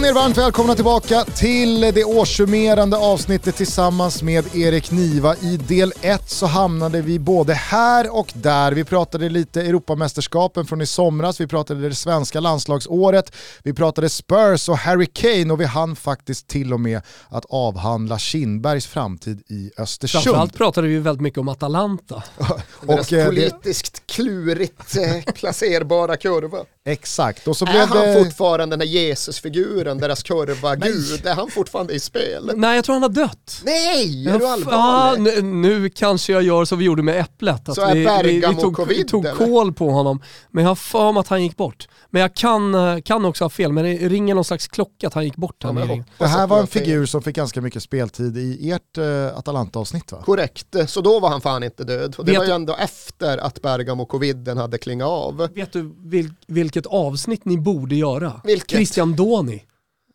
Känn er varmt välkomna tillbaka till det årssummerande avsnittet tillsammans med Erik Niva. I del 1 så hamnade vi både här och där. Vi pratade lite Europamästerskapen från i somras, vi pratade det svenska landslagsåret, vi pratade Spurs och Harry Kane och vi hann faktiskt till och med att avhandla Kindbergs framtid i Östersund. Framförallt pratade vi väldigt mycket om Atalanta. och, eh, politiskt klurigt eh, placerbara kurva. Exakt. Och så är blev han det... fortfarande den här Jesusfiguren, deras kurva-gud? Är han fortfarande i spel? Nej, jag tror han har dött. Nej, är du Ja, allvarlig? nu, nu kanske jag gör som vi gjorde med Äpplet. Att Så är vi, vi, tog, covid, vi tog koll på honom. Men jag har för mig att han gick bort. Men jag kan, eh, kan också ha fel, men det ringer någon slags klocka att han gick bort. Ja, här men Det här var en figur som fick ganska mycket speltid i ert uh, Atalanta-avsnitt va? Korrekt, så då var han fan inte död. Och det Vet var ju ändå efter att Bergamo-coviden hade klingat av. Vet du vil, vilket avsnitt ni borde göra? Vilket? Christian Doni.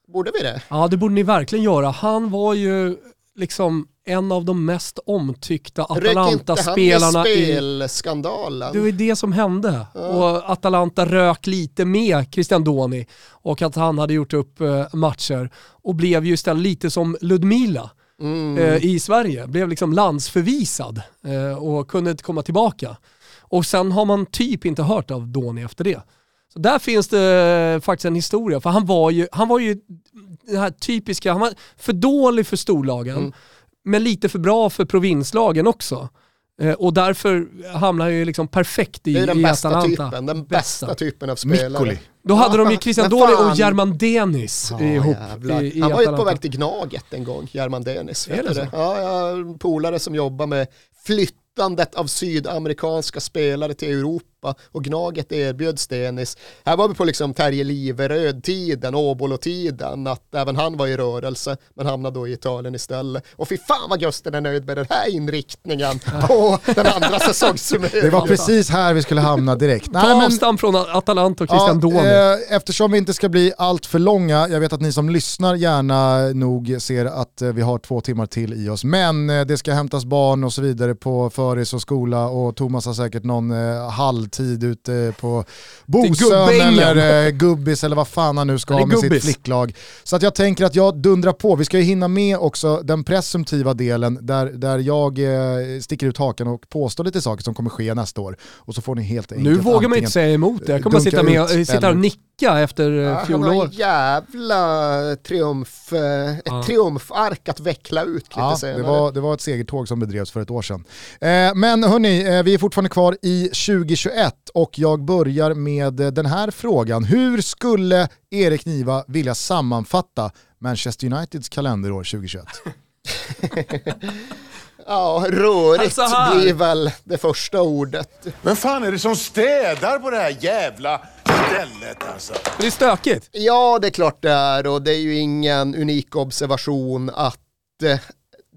Borde vi det? Ja, det borde ni verkligen göra. Han var ju liksom en av de mest omtyckta Atalanta-spelarna i... spelskandalen? Det var det som hände. Och Atalanta rök lite med Christian Doni och att han hade gjort upp eh, matcher och blev ju istället lite som Ludmila Mm. eh, i Sverige. Blev liksom landsförvisad eh, och kunde inte komma tillbaka. Och sen har man typ inte hört av Doni efter det. Så där finns det faktiskt en historia, för han var ju, han var ju det här typiska, han var för dålig för storlagen, Mm. men lite för bra för provinslagen också. Eh, och därför hamnar han ju liksom perfekt i, Det är den i bästa Atalanta. typen, den bästa, Bästa. typen av spelare. Mikkoli. Då hade de ju Christian fan. och German Denis Ja, ihop i, i Han var ju på Atalanta. väg till Gnaget en gång, German Denis. Är det så? Ja, jag har en polare som jobbar med flyttandet av sydamerikanska spelare till Europa och Gnaget erbjöds Denis. Här var vi på liksom Terje Liveröd-tiden, Åbolo-tiden, att även han var i rörelse men hamnade då i Italien istället. Och fy fan vad Gusten är nöjd med den här inriktningen på den andra säsongssummeringen. Det var precis här vi skulle hamna direkt. Ta Nej, men- avstamp från Atalanta och Christian Doni. eh, eftersom vi inte ska bli allt för långa, jag vet att ni som lyssnar gärna nog ser att eh, vi har två timmar till i oss, men eh, det ska hämtas barn och så vidare på föris och skola och Thomas har säkert någon eh, halvtid ute på Bosön eller eh, Gubbis eller vad fan han nu ska ha med sitt flicklag. Så att jag tänker att jag dundrar på, vi ska ju hinna med också den presumtiva delen där, där jag eh, sticker ut hakan och påstår lite saker som kommer ske nästa år. Och så får ni helt enkelt Nu vågar man inte säga emot det. Jag kommer bara sitta, med, och- sitta och nicka efter Ja, ja, han har en jävla triumf, eh, ett Ja. triumfark att veckla ut lite Ja, senare. det var, det var ett segertåg som bedrevs för ett år sedan. Eh, men hörni, eh, vi är fortfarande kvar i 2021 och jag börjar med eh, den här frågan. Hur skulle Erik Niva vilja sammanfatta Manchester Uniteds kalenderår 2021? Ja, rörigt Alltså blir väl det första ordet. Vem fan är det som städar på det här jävla stället alltså? Det är stökigt. Ja, det är klart det är och det är ju ingen unik observation att eh,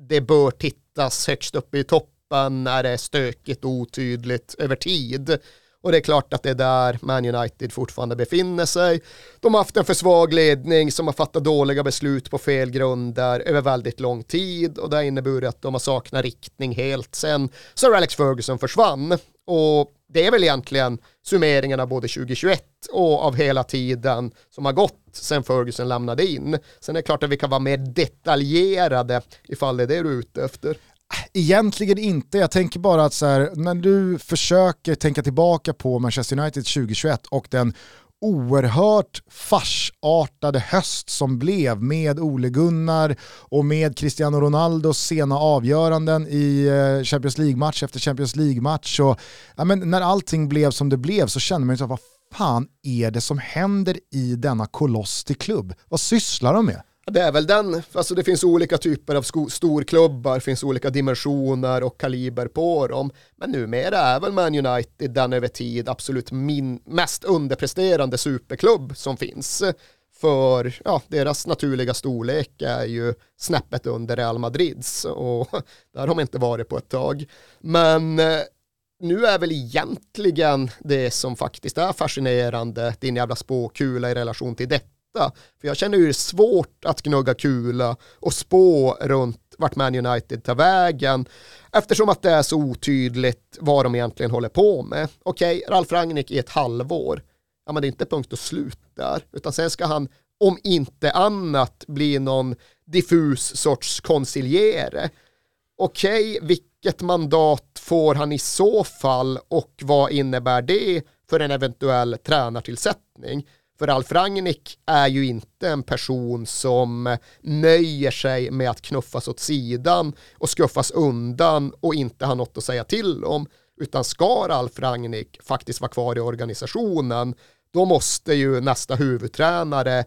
det bör tittas högst upp i toppen när det är stökigt och otydligt över tid. Och det är klart att det är där Man United fortfarande befinner sig. De har haft en för svag ledning som har fattat dåliga beslut på fel grunder över väldigt lång tid och det har inneburit att de har saknat riktning helt sen Sir Alex Ferguson försvann. Och det är väl egentligen summeringen av både 2021 och av hela tiden som har gått sen Ferguson lämnade in. Sen är det klart att vi kan vara mer detaljerade ifall det är det du är ute efter. Egentligen inte, jag tänker bara att så här, när du försöker tänka tillbaka på Manchester United 2021 och den oerhört farsartade höst som blev med Ole Gunnar och med Cristiano Ronaldos sena avgöranden i eh, Champions League-match efter Champions League-match. Och, ja, men när allting blev som det blev så kände man ju så vad fan är det som händer i denna koloss till klubb? Vad sysslar de med? Det är väl den, alltså det finns olika typer av sko- storklubbar, finns olika dimensioner och kaliber på dem. Men numera är väl Man United den över tid absolut min, mest underpresterande superklubb som finns. För ja, deras naturliga storlek är ju snäppet under Real Madrids och där har de inte varit på ett tag. Men eh, nu är väl egentligen det som faktiskt är fascinerande din jävla spåkula i relation till detta. För jag känner ju det svårt att gnugga kula och spå runt vart Man United tar vägen eftersom att det är så otydligt vad de egentligen håller på med. Okej, Ralf Rangnick i ett halvår, ja men det är inte punkt och slut där, utan sen ska han om inte annat bli någon diffus sorts konsiljere. Okej, okay, vilket mandat får han i så fall och vad innebär det för en eventuell tränartillsättning? För Alf Rangnick är ju inte en person som nöjer sig med att knuffas åt sidan och skuffas undan och inte har något att säga till om. Utan ska Alf Rangnick faktiskt vara kvar i organisationen, då måste ju nästa huvudtränare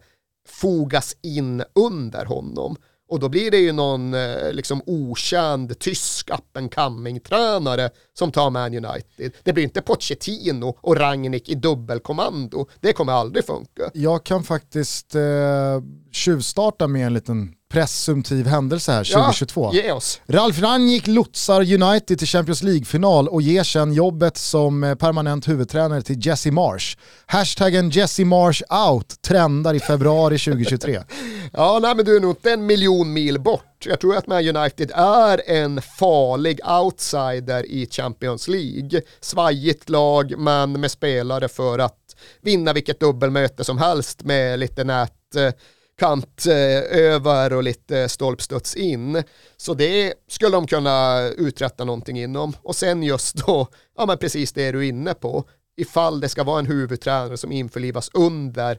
fogas in under honom. Och då blir det ju någon eh, liksom okänd tysk up and coming tränare som tar Man United. Det blir inte Pochettino och Rangnick i dubbelkommando. Det kommer aldrig funka. Jag kan faktiskt eh, tjuvstarta med en liten presumtiv händelse här 2022. Ja, ge oss. Ralf Rangnick lotsar United till Champions League-final och ger sedan jobbet som eh, permanent huvudtränare till Jesse Marsh. Hashtaggen Jesse Marsh out trendar i februari 2023. ja, nej men du är nog inte en miljon mil bort. Jag tror att Man United är en farlig outsider i Champions League. Svajigt lag, men med spelare för att vinna vilket dubbelmöte som helst med lite nät kant över och lite stolpstuds in. Så det skulle de kunna uträtta någonting inom. Och sen just då, ja men precis det är du inne på, ifall det ska vara en huvudtränare som införlivas under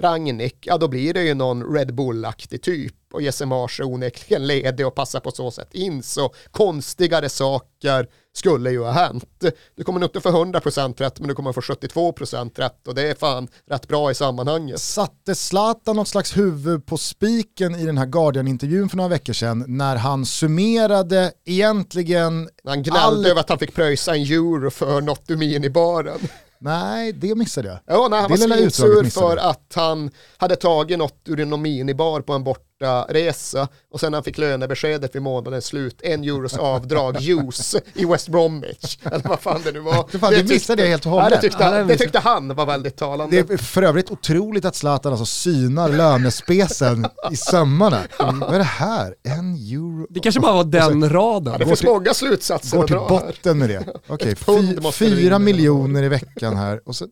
Rangnick, ja då blir det ju någon Red Bull-aktig typ och Jesse Mars är onekligen ledig och passar på så sätt in så konstigare saker skulle ju ha hänt. Du kommer nog inte få 100% rätt men du kommer få 72% rätt och det är fan rätt bra i sammanhanget. Satte Zlatan något slags huvud på spiken i den här Guardian-intervjun för några veckor sedan när han summerade egentligen... Han gnällde all... över att han fick pröjsa en euro för något ur minibaren. Nej, det missade jag. Ja, nej, han det var svinsur för att han hade tagit något ur en minibar på en bortaresa och sen han fick lönebeskedet vid månadens slut, en euros avdrag, juice i West Bromwich. Eller vad fan det nu var. Fan, det, det missade jag helt och hållet. Ja, det, tyckte, det tyckte han var väldigt talande. Det är för övrigt otroligt att Zlatan alltså synar lönespesen i sömmarna. Vad är det här? En euro? Det kanske bara var den raden. Ja, det finns många slutsatser Går till botten här. med det. Okej, okay, fyra miljoner i veckan här. Och så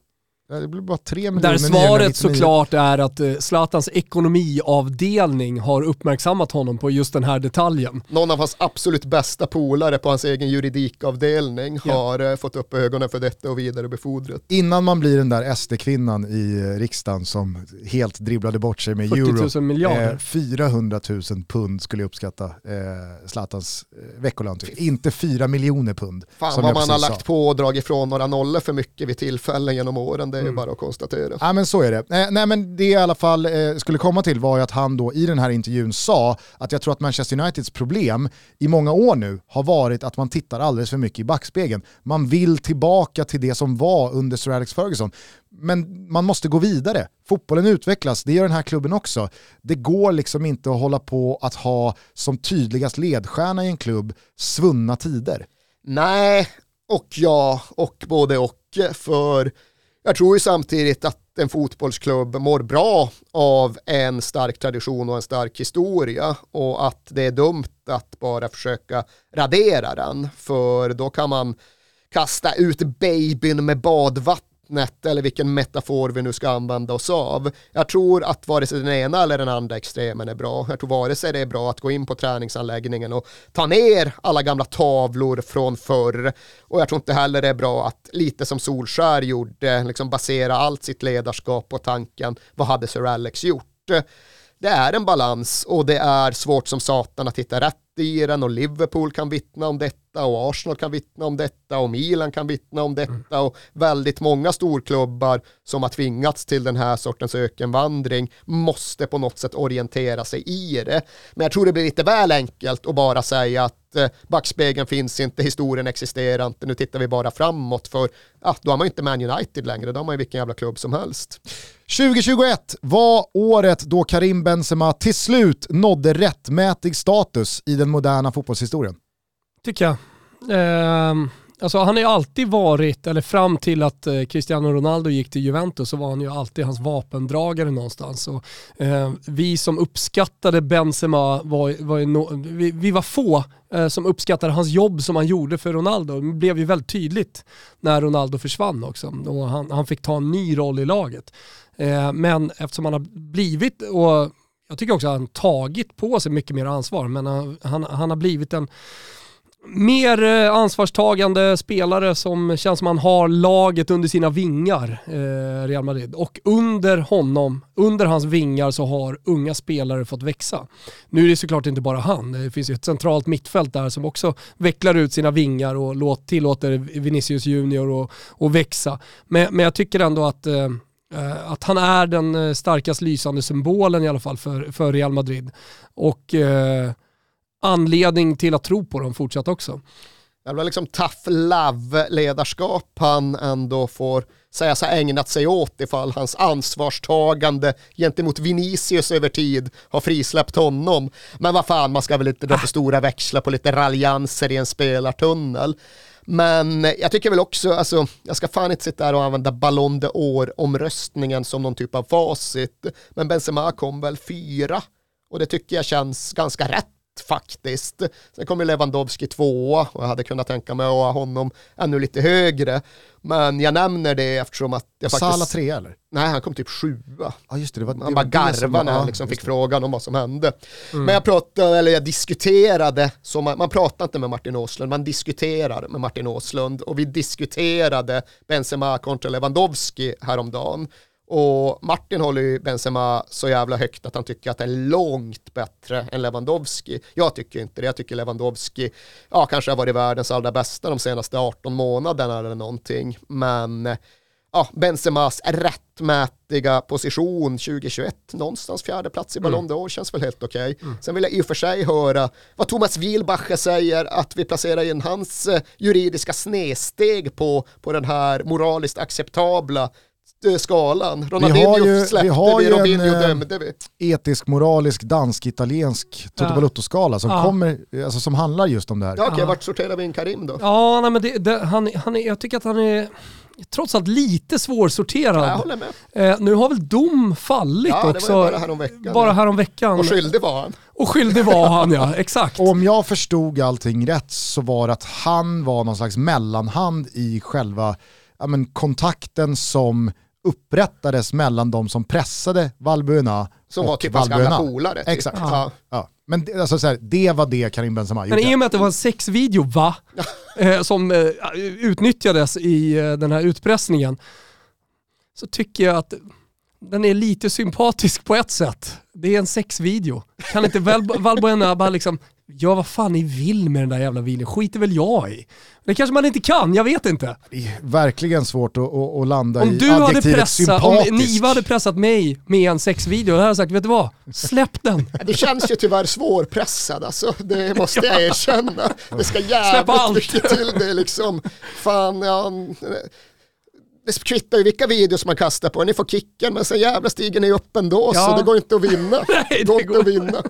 det blir bara 3 miljoner Där svaret såklart är att eh, Zlatans ekonomiavdelning har uppmärksammat honom på just den här detaljen. Någon av hans absolut bästa polare på hans egen juridikavdelning ja. har eh, fått upp ögonen för detta och vidarebefordrat. Innan man blir den där SD-kvinnan i eh, riksdagen som helt dribblade bort sig med 40 000 euro. Miljarder. Eh, 400 000 pund skulle jag uppskatta eh, Zlatans veckolön till. Inte 4 miljoner pund. Fan vad man har lagt på och dragit ifrån några nollor för mycket vid tillfällen genom åren det är mm. bara att konstatera. Ja men så är det. Eh, nej men det i alla fall eh, skulle komma till var ju att han då i den här intervjun sa att jag tror att Manchester Uniteds problem i många år nu har varit att man tittar alldeles för mycket i backspegeln. Man vill tillbaka till det som var under Sir Alex Ferguson. Men man måste gå vidare. Fotbollen utvecklas, det gör den här klubben också. Det går liksom inte att hålla på att ha som tydligast ledstjärna i en klubb svunna tider. Nej, och ja, och både och. För jag tror ju samtidigt att en fotbollsklubb mår bra av en stark tradition och en stark historia och att det är dumt att bara försöka radera den för då kan man kasta ut babyn med badvatten vattnet eller vilken metafor vi nu ska använda oss av. Jag tror att vare sig den ena eller den andra extremen är bra. Jag tror vare sig det är bra att gå in på träningsanläggningen och ta ner alla gamla tavlor från förr och jag tror inte heller det är bra att lite som Solskär gjorde, liksom basera allt sitt ledarskap på tanken vad hade Sir Alex gjort? Det är en balans och det är svårt som satan att hitta rätt i den och Liverpool kan vittna om detta och Arsenal kan vittna om detta och Milan kan vittna om detta och väldigt många storklubbar som har tvingats till den här sortens ökenvandring måste på något sätt orientera sig i det. Men jag tror det blir lite väl enkelt att bara säga att eh, backspegeln finns inte, historien existerar inte, nu tittar vi bara framåt för ah, då har man ju inte Man United längre, då har man ju vilken jävla klubb som helst. 2021 var året då Karim Benzema till slut nådde rättmätig status i den moderna fotbollshistorien. Tycker jag. Ehm, alltså han har ju alltid varit, eller fram till att eh, Cristiano Ronaldo gick till Juventus så var han ju alltid hans vapendragare någonstans. Och, eh, vi som uppskattade Benzema var, var no, vi, vi, var få eh, som uppskattade hans jobb som han gjorde för Ronaldo. Det blev ju väldigt tydligt när Ronaldo försvann också och han, han fick ta en ny roll i laget. Eh, men eftersom han har blivit, och jag tycker också att han tagit på sig mycket mer ansvar, men han, han, han har blivit en mer eh, ansvarstagande spelare som känns som han har laget under sina vingar, eh, Real Madrid. Och under honom, under hans vingar så har unga spelare fått växa. Nu är det såklart inte bara han, det finns ju ett centralt mittfält där som också vecklar ut sina vingar och låt, tillåter Vinicius Junior att, att växa. Men, men jag tycker ändå att eh, Eh, att han är den eh, starkast lysande symbolen i alla fall för, för Real Madrid. Och eh, anledning till att tro på dem fortsatt också. Det var liksom tough love-ledarskap han ändå får sägas ha ägnat sig åt ifall hans ansvarstagande gentemot Vinicius över tid har frisläppt honom. Men vad fan, man ska väl inte dra för stora växlar på lite raljanser i en spelartunnel. Men jag tycker väl också, alltså, jag ska fan inte sitta här och använda Ballon d'Or-omröstningen som någon typ av facit. Men Benzema kom väl fyra och det tycker jag känns ganska rätt faktiskt. Sen kommer Lewandowski tvåa och jag hade kunnat tänka mig att ha honom ännu lite högre. Men jag nämner det eftersom att jag och faktiskt... Sala tre eller? Nej, han kom typ sjua. Ja just det, det var, han bara garvade när han liksom fick frågan om vad som hände. Mm. Men jag pratade, eller jag diskuterade, så man, man pratar inte med Martin Åslund, man diskuterar med Martin Åslund och vi diskuterade Benzema kontra Lewandowski häromdagen. Och Martin håller ju Benzema så jävla högt att han tycker att det är långt bättre än Lewandowski. Jag tycker inte det, jag tycker Lewandowski, ja kanske har varit världens allra bästa de senaste 18 månaderna eller någonting. Men ja, Benzemas rättmätiga position 2021, någonstans fjärde plats i Ballon d'Or känns väl helt okej. Okay. Mm. Sen vill jag i och för sig höra vad Thomas Wilbacher säger att vi placerar in hans eh, juridiska snedsteg på, på den här moraliskt acceptabla skalan. Ronaldinho vi släppte vi, har vi, Robinho en, eh, dömde vi. etisk, moralisk, dansk-italiensk Toto Balutto-skala som, ja. alltså, som handlar just om det här. Ja, Okej, okay, ja. vart sorterar vi in Karim då? Ja, nej, men det, det, han, han är, jag tycker att han är trots allt lite svårsorterad. Ja, jag håller med. Eh, nu har väl dom fallit ja, också. Det var bara häromveckan. Bara häromveckan. Och skyldig var han. Och skyldig var han ja, exakt. Och om jag förstod allting rätt så var det att han var någon slags mellanhand i själva ja, men, kontakten som upprättades mellan de som pressade Valbuena Som var typ hans gamla polare. Typ. Exakt. Ja. Ja. Men det, alltså, så här, det var det Karim Benzema gjorde. Men i och med att det var en sexvideo, va? eh, som eh, utnyttjades i eh, den här utpressningen, så tycker jag att den är lite sympatisk på ett sätt. Det är en sexvideo. Kan inte Valbuena bara liksom gör vad fan ni vill med den där jävla videon, skiter väl jag i. Det kanske man inte kan, jag vet inte. Det är verkligen svårt att, att, att landa om i du hade pressat, sympatisk. Om Niva hade pressat mig med en sexvideo, då hade jag sagt, vet du vad? Släpp den. Det känns ju tyvärr svårpressad alltså, det måste jag erkänna. Det ska jävligt mycket till det liksom. Fan, ja, det kvittar ju vilka videos man kastar på, ni får kicken men sen jävla stiger ni upp ändå ja. så det går inte att vinna. Nej, det går inte att vinna.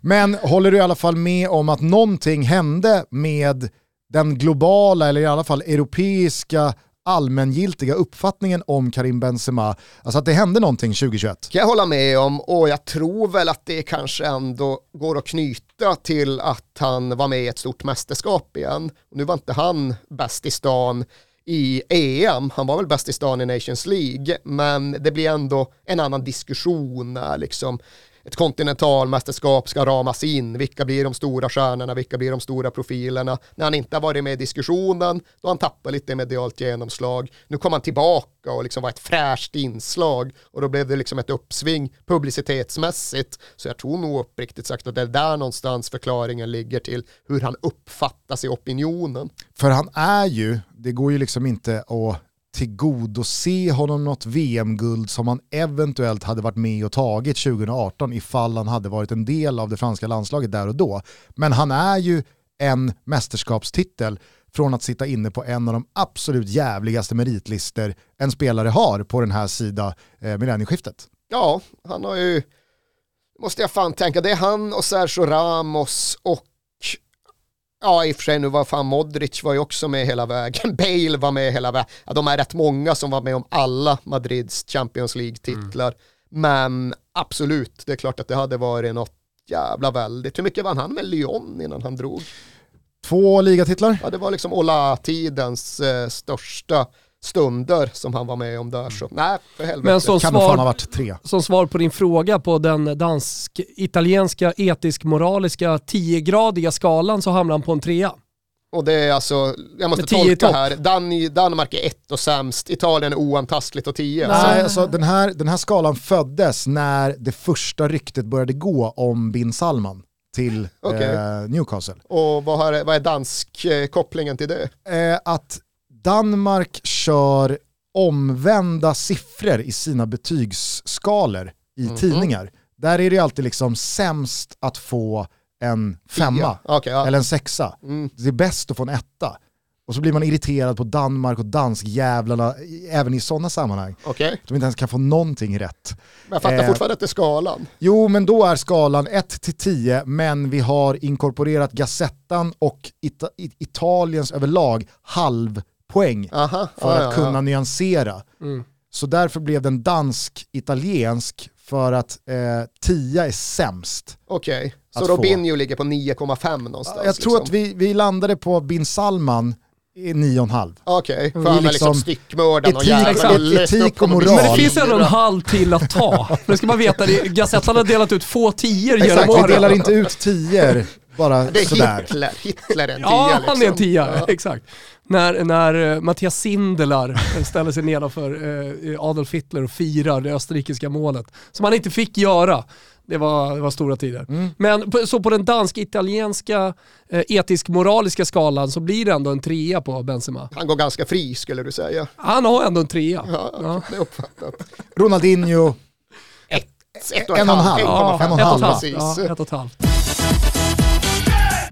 Men håller du i alla fall med om att någonting hände med den globala eller i alla fall europeiska allmängiltiga uppfattningen om Karim Benzema, alltså att det hände någonting 2021? Kan jag hålla med om och jag tror väl att det kanske ändå går att knyta till att han var med i ett stort mästerskap igen. Nu var inte han bäst i stan i EM. Han var väl bäst i stan i Nations League, men det blir ändå en annan diskussion när liksom ett kontinentalmästerskap ska ramas in. Vilka blir de stora stjärnorna? Vilka blir de stora profilerna? När han inte har varit med i diskussionen, då har han tappat lite medialt genomslag. Nu kom han tillbaka och liksom var ett fräscht inslag och då blev det liksom ett uppsving publicitetsmässigt. Så jag tror nog uppriktigt sagt att det är där någonstans förklaringen ligger till hur han uppfattas i opinionen. För han är ju, det går ju liksom inte att tillgodose honom något VM-guld som han eventuellt hade varit med och tagit 2018 ifall han hade varit en del av det franska landslaget där och då. Men han är ju en mästerskapstitel från att sitta inne på en av de absolut jävligaste meritlister en spelare har på den här sida eh, millennieskiftet. Ja, han har ju, måste jag fan tänka, det är han och Sergio Ramos och Ja, i och för sig nu var fan Modric var ju också med hela vägen. Bale var med hela vägen. Ja, de är rätt många som var med om alla Madrids Champions League-titlar. Mm. Men absolut, det är klart att det hade varit något jävla väldigt. Hur mycket vann han med Lyon innan han drog? Två ligatitlar. Ja, det var liksom Ola-tidens eh, största stunder som han var med om där. Så nej, för helvete. Men som svar, varit tre. som svar på din fråga på den dansk-italienska etisk-moraliska 10-gradiga skalan så hamnar han på en trea. Och det är alltså, jag måste tolka här, Dan Danmark är ett och sämst, Italien är oantastligt och tio. Nej. Så- Nej, alltså, den, här, den här skalan föddes när det första ryktet började gå om bin Salman till Okej. eh, Newcastle. Och vad, har, vad är dansk eh, kopplingen till det? Eh, att Danmark kör omvända siffror i sina betygsskalor i Mhm. tidningar. Där är det alltid liksom sämst att få en femma Ja, okej, ja. eller en sexa. Mm. Det är bäst att få en etta. Och så blir man irriterad på Danmark och danskjävlarna även i sådana sammanhang. Okej, De inte ens kan få någonting rätt. men jag fattar Eh. fortfarande att det är skalan. Jo, men då är skalan 1 till 10, men vi har inkorporerat Gazettan och Ita- I- Italiens överlag halvpoäng Aha, för ja, att ja, kunna ja. nyansera. Mm. Så därför blev den dansk-italiensk för att eh, 10 är sämst. Okej, så Att få. Robinho ligger på 9,5 någonstans? Jag tror liksom. att vi, vi landade på bin Salman i 9,5. Okej, för Vi han är liksom- liksom styckmördaren och etik- jävla etik och moral. Men det finns ändå en halv till att ta. Det ska man veta, det- Gazettan har delat ut få tior genom Exakt, vi åren. delar inte ut 10 bara Det är sådär. Hitler, Hitler är en tia Ja, liksom. han är en tia, Ja. exakt. När, när eh, Mattias Sindelar ställer sig nedanför eh, Adolf Hitler och firar det österrikiska målet, som han inte fick göra. Det var, det var stora tider. Mm. Men på, så på den dansk-italienska eh, etisk-moraliska skalan så blir det ändå en trea på Benzema. Han går ganska fri skulle du säga. Han har ändå en trea. Ja, Ja. det är uppfattat. Ronaldinho, Ett, ett En och en halv. Ja, 1,5 ett och ett halvt. precis. Ja, ett och ett halvt.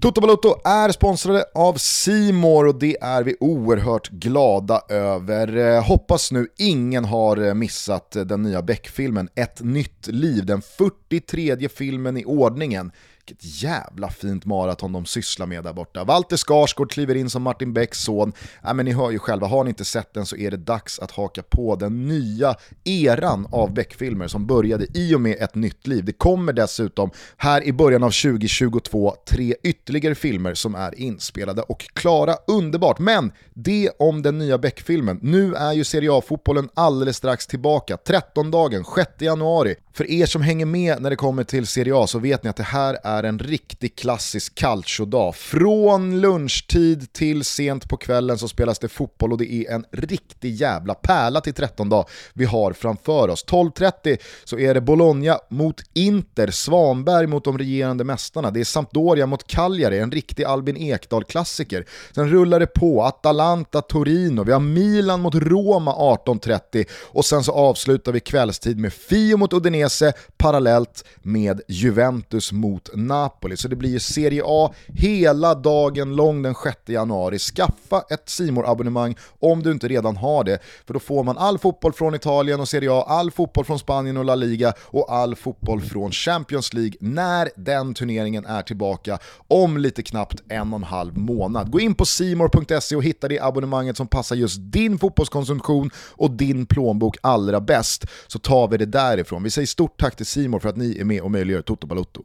Toto Balotto är sponsrade av Simor och det är vi oerhört glada över. Eh, hoppas nu ingen har eh, missat eh, den nya Beck-filmen Ett nytt liv, den 43 filmen i ordningen. Vilket jävla fint maraton de sysslar med där borta. Walter Skarsgård kliver in som Martin Becks son. Äh, men ni hör ju själva, har ni inte sett den så är det dags att haka på den nya eran av Beck-filmer som började i och med Ett nytt liv. Det kommer dessutom här i början av 2022 tre ytterligare filmer som är inspelade och klara. Underbart! Men det om den nya Beck-filmen. Nu är ju Serie A-fotbollen alldeles strax tillbaka. 13-dagen, 6 januari. För er som hänger med när det kommer till Serie A så vet ni att det här är är en riktig klassisk calcio-dag. Från lunchtid till sent på kvällen så spelas det fotboll och det är en riktig jävla pärla till 13-dag vi har framför oss. 12.30 så är det Bologna mot Inter, Svanberg mot de regerande mästarna. Det är Sampdoria mot Cagliari, en riktig Albin Ekdal-klassiker. Sen rullar det på, Atalanta, Torino, vi har Milan mot Roma 18.30 och sen så avslutar vi kvällstid med Fio mot Udinese parallellt med Juventus mot Napoli. Så det blir ju Serie A hela dagen lång den 6 januari. Skaffa ett simor abonnemang om du inte redan har det, för då får man all fotboll från Italien och Serie A, all fotboll från Spanien och La Liga och all fotboll från Champions League när den turneringen är tillbaka om lite knappt en och en halv månad. Gå in på simor.se och hitta det abonnemanget som passar just din fotbollskonsumtion och din plånbok allra bäst, så tar vi det därifrån. Vi säger stort tack till Simor för att ni är med och möjliggör Toto Balotto.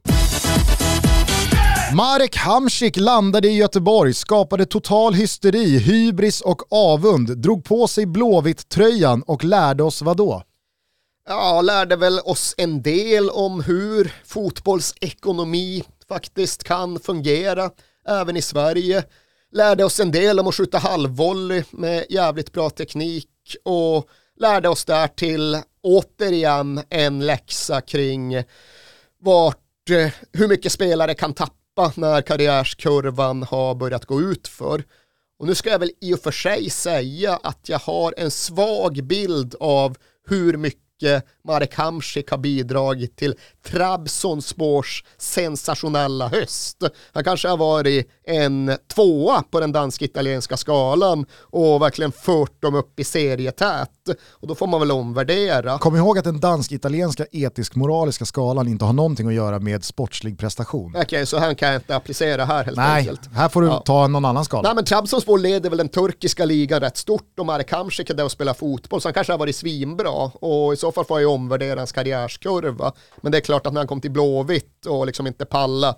Marek Hamsik landade i Göteborg, skapade total hysteri, hybris och avund, drog på sig Blåvitt-tröjan och lärde oss vadå? Ja, lärde väl oss en del om hur fotbollsekonomi faktiskt kan fungera även i Sverige. Lärde oss en del om att skjuta halvvolley med jävligt bra teknik och lärde oss därtill återigen en läxa kring vart, eh, hur mycket spelare kan tappa när karriärskurvan har börjat gå ut för. Och nu ska jag väl i och för sig säga att jag har en svag bild av hur mycket Marek Hamsik har bidragit till Trabzonspors sensationella höst. Han kanske har varit en tvåa på den dansk-italienska skalan och verkligen fört dem upp i serietät. Och då får man väl omvärdera. Kom ihåg att den dansk-italienska etisk-moraliska skalan inte har någonting att göra med sportslig prestation. Okej, så här kan jag inte applicera här helt Nej, enkelt. här får du Ja. ta någon annan skala. Nej men Trabzonspor leder väl den turkiska ligan rätt stort och Marek Hamsik är där och spelar fotboll så han kanske har varit svinbra och i så fall får jag omvärdera hans karriärskurva. Men det är klart att när han kom till Blåvitt och liksom inte palla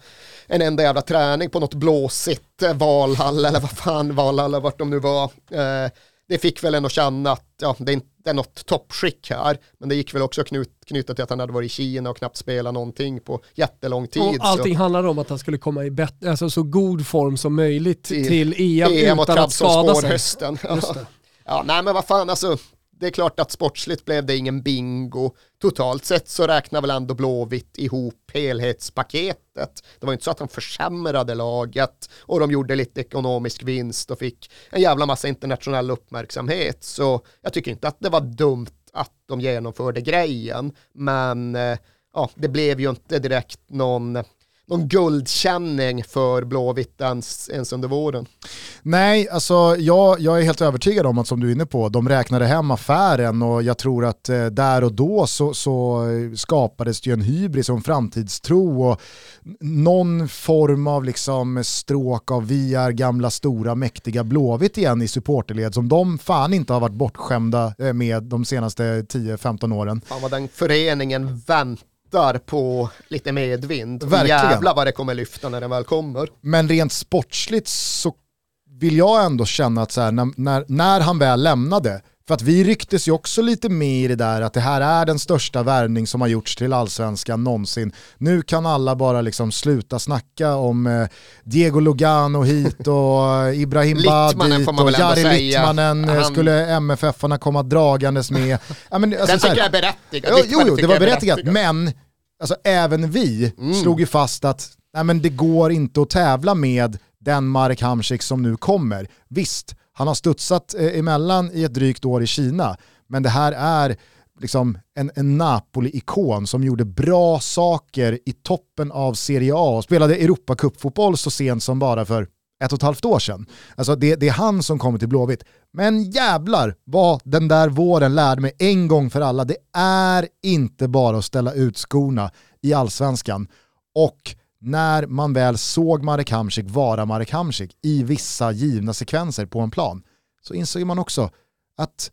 en enda jävla träning på något blåsigt eh, Valhall eller vad fan Valhall eller vart de nu var. Eh, det fick väl att känna att ja, det är inte något toppskick här, men det gick väl också knut, knuta till att han hade varit i Kina och knappt spelat någonting på jättelång tid. Och allting så. handlade om att han skulle komma i bet- alltså så god form som möjligt Till till EM, EM utan att skada sig. hösten. Det. Ja, nej men vad fan alltså, det är klart att sportsligt blev det ingen bingo. Totalt sett så räknar väl ändå Blåvitt ihop helhetspaketet. Det var inte så att de försämrade laget och de gjorde lite ekonomisk vinst och fick en jävla massa internationell uppmärksamhet. Så jag tycker inte att det var dumt att de genomförde grejen, men eh, ja, det blev ju inte direkt någon någon guldkänning för Blåvitt ens, ens under våren. Nej, alltså jag, jag är helt övertygad om att som du är inne på, de räknade hem affären och jag tror att eh, där och då så, så skapades det ju en hybris och en framtidstro och någon form av liksom stråk av vi är gamla stora mäktiga Blåvitt igen i supporterled som de fan inte har varit bortskämda eh, med de senaste 10-15 åren. Fan vad den föreningen väntar på lite medvind. Verkligen. Jävlar vad det kommer lyfta när den väl kommer. Men rent sportsligt så vill jag ändå känna att så här, när, när, när han väl lämnade, för att vi rycktes ju också lite med i det där att det här är den största värvning som har gjorts till allsvenskan någonsin. Nu kan alla bara liksom sluta snacka om eh, Diego Lugano hit och eh, Ibrahim Bad dit och Jari. Littmanen eh, Han- skulle MFF-arna komma dragandes med. Ja, men, alltså, Den tycker jag är berättigad. Jo, jo, jo det var är berättigat, men alltså, även vi Mm. slog ju fast att nej, men det går inte att tävla med den Marek Hamsik som nu kommer. Visst, han har studsat eh, emellan i ett drygt år i Kina, men det här är liksom en, en Napoli-ikon som gjorde bra saker i toppen av Serie A och spelade Europacup-fotboll så sent som bara för ett och ett halvt år sedan. Alltså det, det är han som kommer till Blåvitt. Men jävlar vad den där våren lärde mig en gång för alla. Det är inte bara att ställa ut skorna i allsvenskan. Och när man väl såg Marek Hamsik vara Marek Hamsik i vissa givna sekvenser på en plan så insåg man också att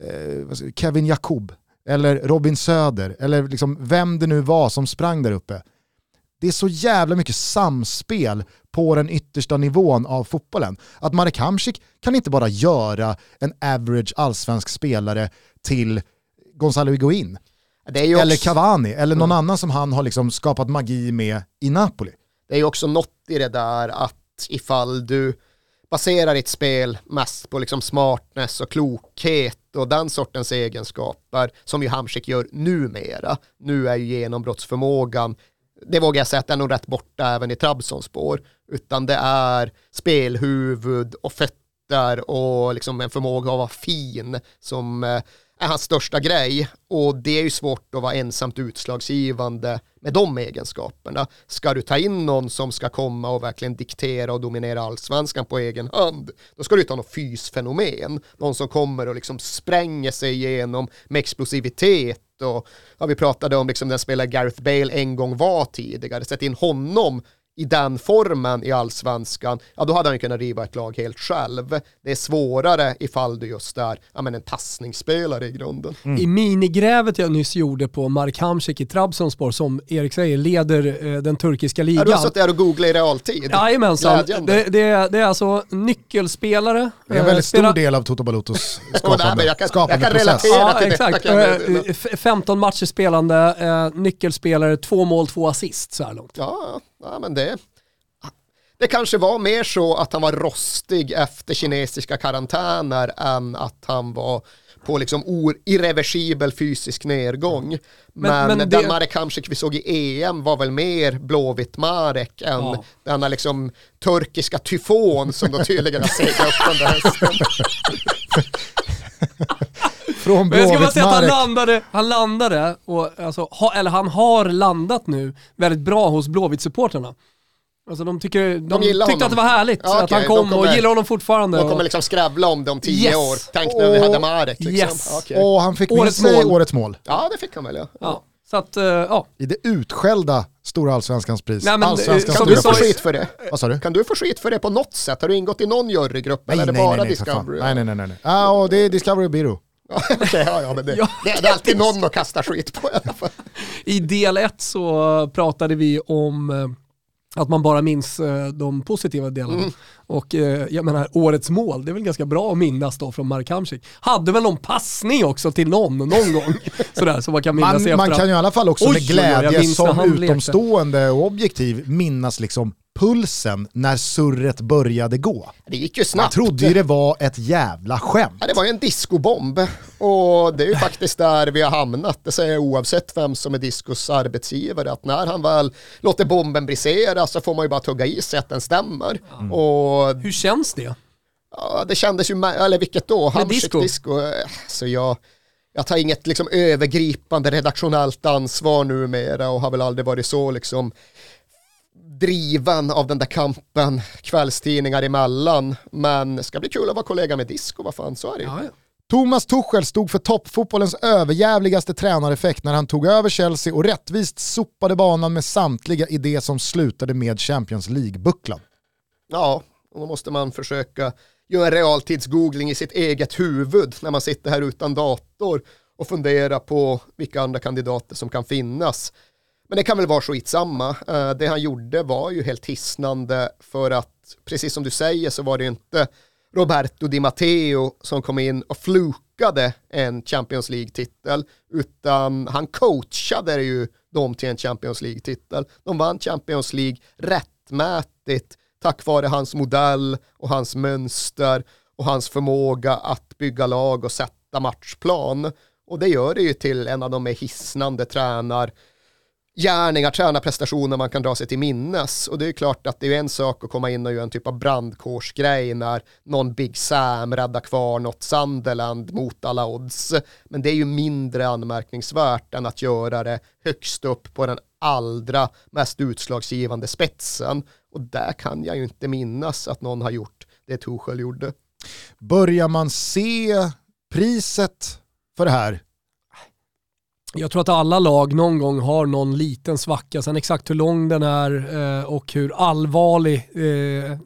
eh, Kevin Jakob eller Robin Söder eller liksom vem det nu var som sprang där uppe det är så jävla mycket samspel på den yttersta nivån av fotbollen. Att Marek Hamsik kan inte bara göra en average allsvensk spelare till Gonzalo Higuain, ju eller också, Cavani, eller någon annan som han har liksom skapat magi med i Napoli. det är ju också något i det där att ifall du baserar ditt spel mest på liksom smartness och klokhet och den sortens egenskaper som ju Hamsik gör numera. Nu är ju genombrottsförmågan, det vågar jag säga att den är nog rätt borta även i Trabzonspår, utan det är spelhuvud och fötter och liksom en förmåga att vara fin som eh, är hans största grej. Och det är ju svårt att vara ensamt utslagsgivande med de egenskaperna. Ska du ta in någon som ska komma och verkligen diktera och dominera allsvenskan på egen hand, då ska du ta något fysfenomen, någon som kommer och liksom spränger sig igenom med explosivitet och ja, vi pratade om liksom den spelare Gareth Bale en gång var tidigare, sätt in honom i den formen i allsvenskan, ja då hade han ju kunnat riva ett lag helt själv. Det är svårare ifall du just är ja, men en passningsspelare i grunden. I minigrävet jag nyss gjorde på Mark Hamsik i Trabzonspor som Erik säger leder eh, den turkiska Ja, ligan. du har suttit där och googlat i realtid. Jajamensan, det, det, är, det är alltså nyckelspelare. Det är en eh, väldigt spelar- stor del av Toto Balutos skapande, jag kan- skapande jag kan process. relatera. Ja, till exakt. kan jag Eh, meddela. f- 15 matcher spelande, eh, nyckelspelare, två mål, två assist så här långt. Ja, ja, men det... Det kanske var mer så att han var rostig efter kinesiska karantäner än att han var på liksom irreversibel fysisk nedgång. Men, men det- den Marek Hamsik vi såg i EM var väl mer blåvitt Marek än Ja. denna liksom turkiska tyfon som då tydligen har seglat upp under hösten. Från Men jag ska bara Blåvitt säga att han landade, han landade, och, alltså, ha, eller han har landat nu väldigt bra hos Blåvitt-supporterna. Alltså de, tycker, de, gillar tyckte honom. att det var härligt Ja, att han kom de kommer- och gillar honom fortfarande. De och- kommer liksom skrävla om det om tio Yes. år. Tänk när vi hade Marek. Liksom. Yes. Okej. Och han fick med Årets sig mål. årets mål. Ja, det fick han väl ja. ja, så att, eh, ja. I det utskällda Stora Allsvenskans pris. Nej, men, Allsvenskans eh, Kan som du få skit för det? Vad sa du? Kan du få skit för det på något sätt? Har du ingått i någon jurygrupp eller är det nej, bara nej, nej. Discovery? nej, nej, nej, nej, nej. Ah, och det är Discovery och Biro. Okej, ja, ja, men det, Ja. det, det är alltid någon att kasta skit på i alla fall. I del ett så pratade vi om att man bara minns eh, de positiva delarna. Mm. Och eh, jag menar, årets mål, det är väl ganska bra att minnas då från Mark Hamsik. Hade väl någon passning också till någon, någon gång. Sådär, så man kan minnas Man, man kan ju i alla fall också Oj, med glädje som utomstående och objektiv minnas liksom pulsen när surret började gå. Det gick ju Man snabbt. trodde ju det var ett jävla skämt. Ja, det var ju en discobomb och det är ju faktiskt där vi har hamnat. Det säger jag oavsett vem som är Discos arbetsgivare. Att när han väl låter bomben brisera så får man ju bara tugga i sig att den stämmer. Och Hur känns det? ja, det kändes ju, med, eller vilket då? Hamsik disco? disco. Eh, Så jag, jag tar inget liksom övergripande redaktionellt ansvar numera och har väl aldrig varit så liksom driven av den där kampen kvällstidningar emellan. Men det ska bli kul att vara kollega med Disco, vad fan så är det ju. Ja, ja. Thomas Tuchel stod för toppfotbollens överjävligaste tränareffekt när han tog över Chelsea och rättvist sopade banan med samtliga i det som slutade med Champions League-bucklan. Ja, och då måste man försöka göra en realtidsgoogling i sitt eget huvud när man sitter här utan dator och fundera på vilka andra kandidater som kan finnas. Men det kan väl vara skitsamma. Eh, det han gjorde var ju helt hisnande för att, precis som du säger, så var det ju inte Roberto Di Matteo som kom in och flukade en Champions League-titel, utan han coachade ju dem till en Champions League-titel. De vann Champions League rättmätigt tack vare hans modell och hans mönster och hans förmåga att bygga lag och sätta matchplan. Och det gör det ju till en av de mer hisnande tränar gärningar, tränarprestationer man kan dra sig till minnes. Och det är klart att det är en sak att komma in och göra en typ av brandkårsgrej när någon Big Sam räddar kvar något Sunderland mot alla odds. Men det är ju mindre anmärkningsvärt än att göra det högst upp på den allra mest utslagsgivande spetsen. Och där kan jag ju inte minnas att någon har gjort det Torshäll gjorde. Börjar man se priset för det här? Jag tror att alla lag någon gång har någon liten svacka. Sen exakt hur lång den är eh, och hur allvarlig eh,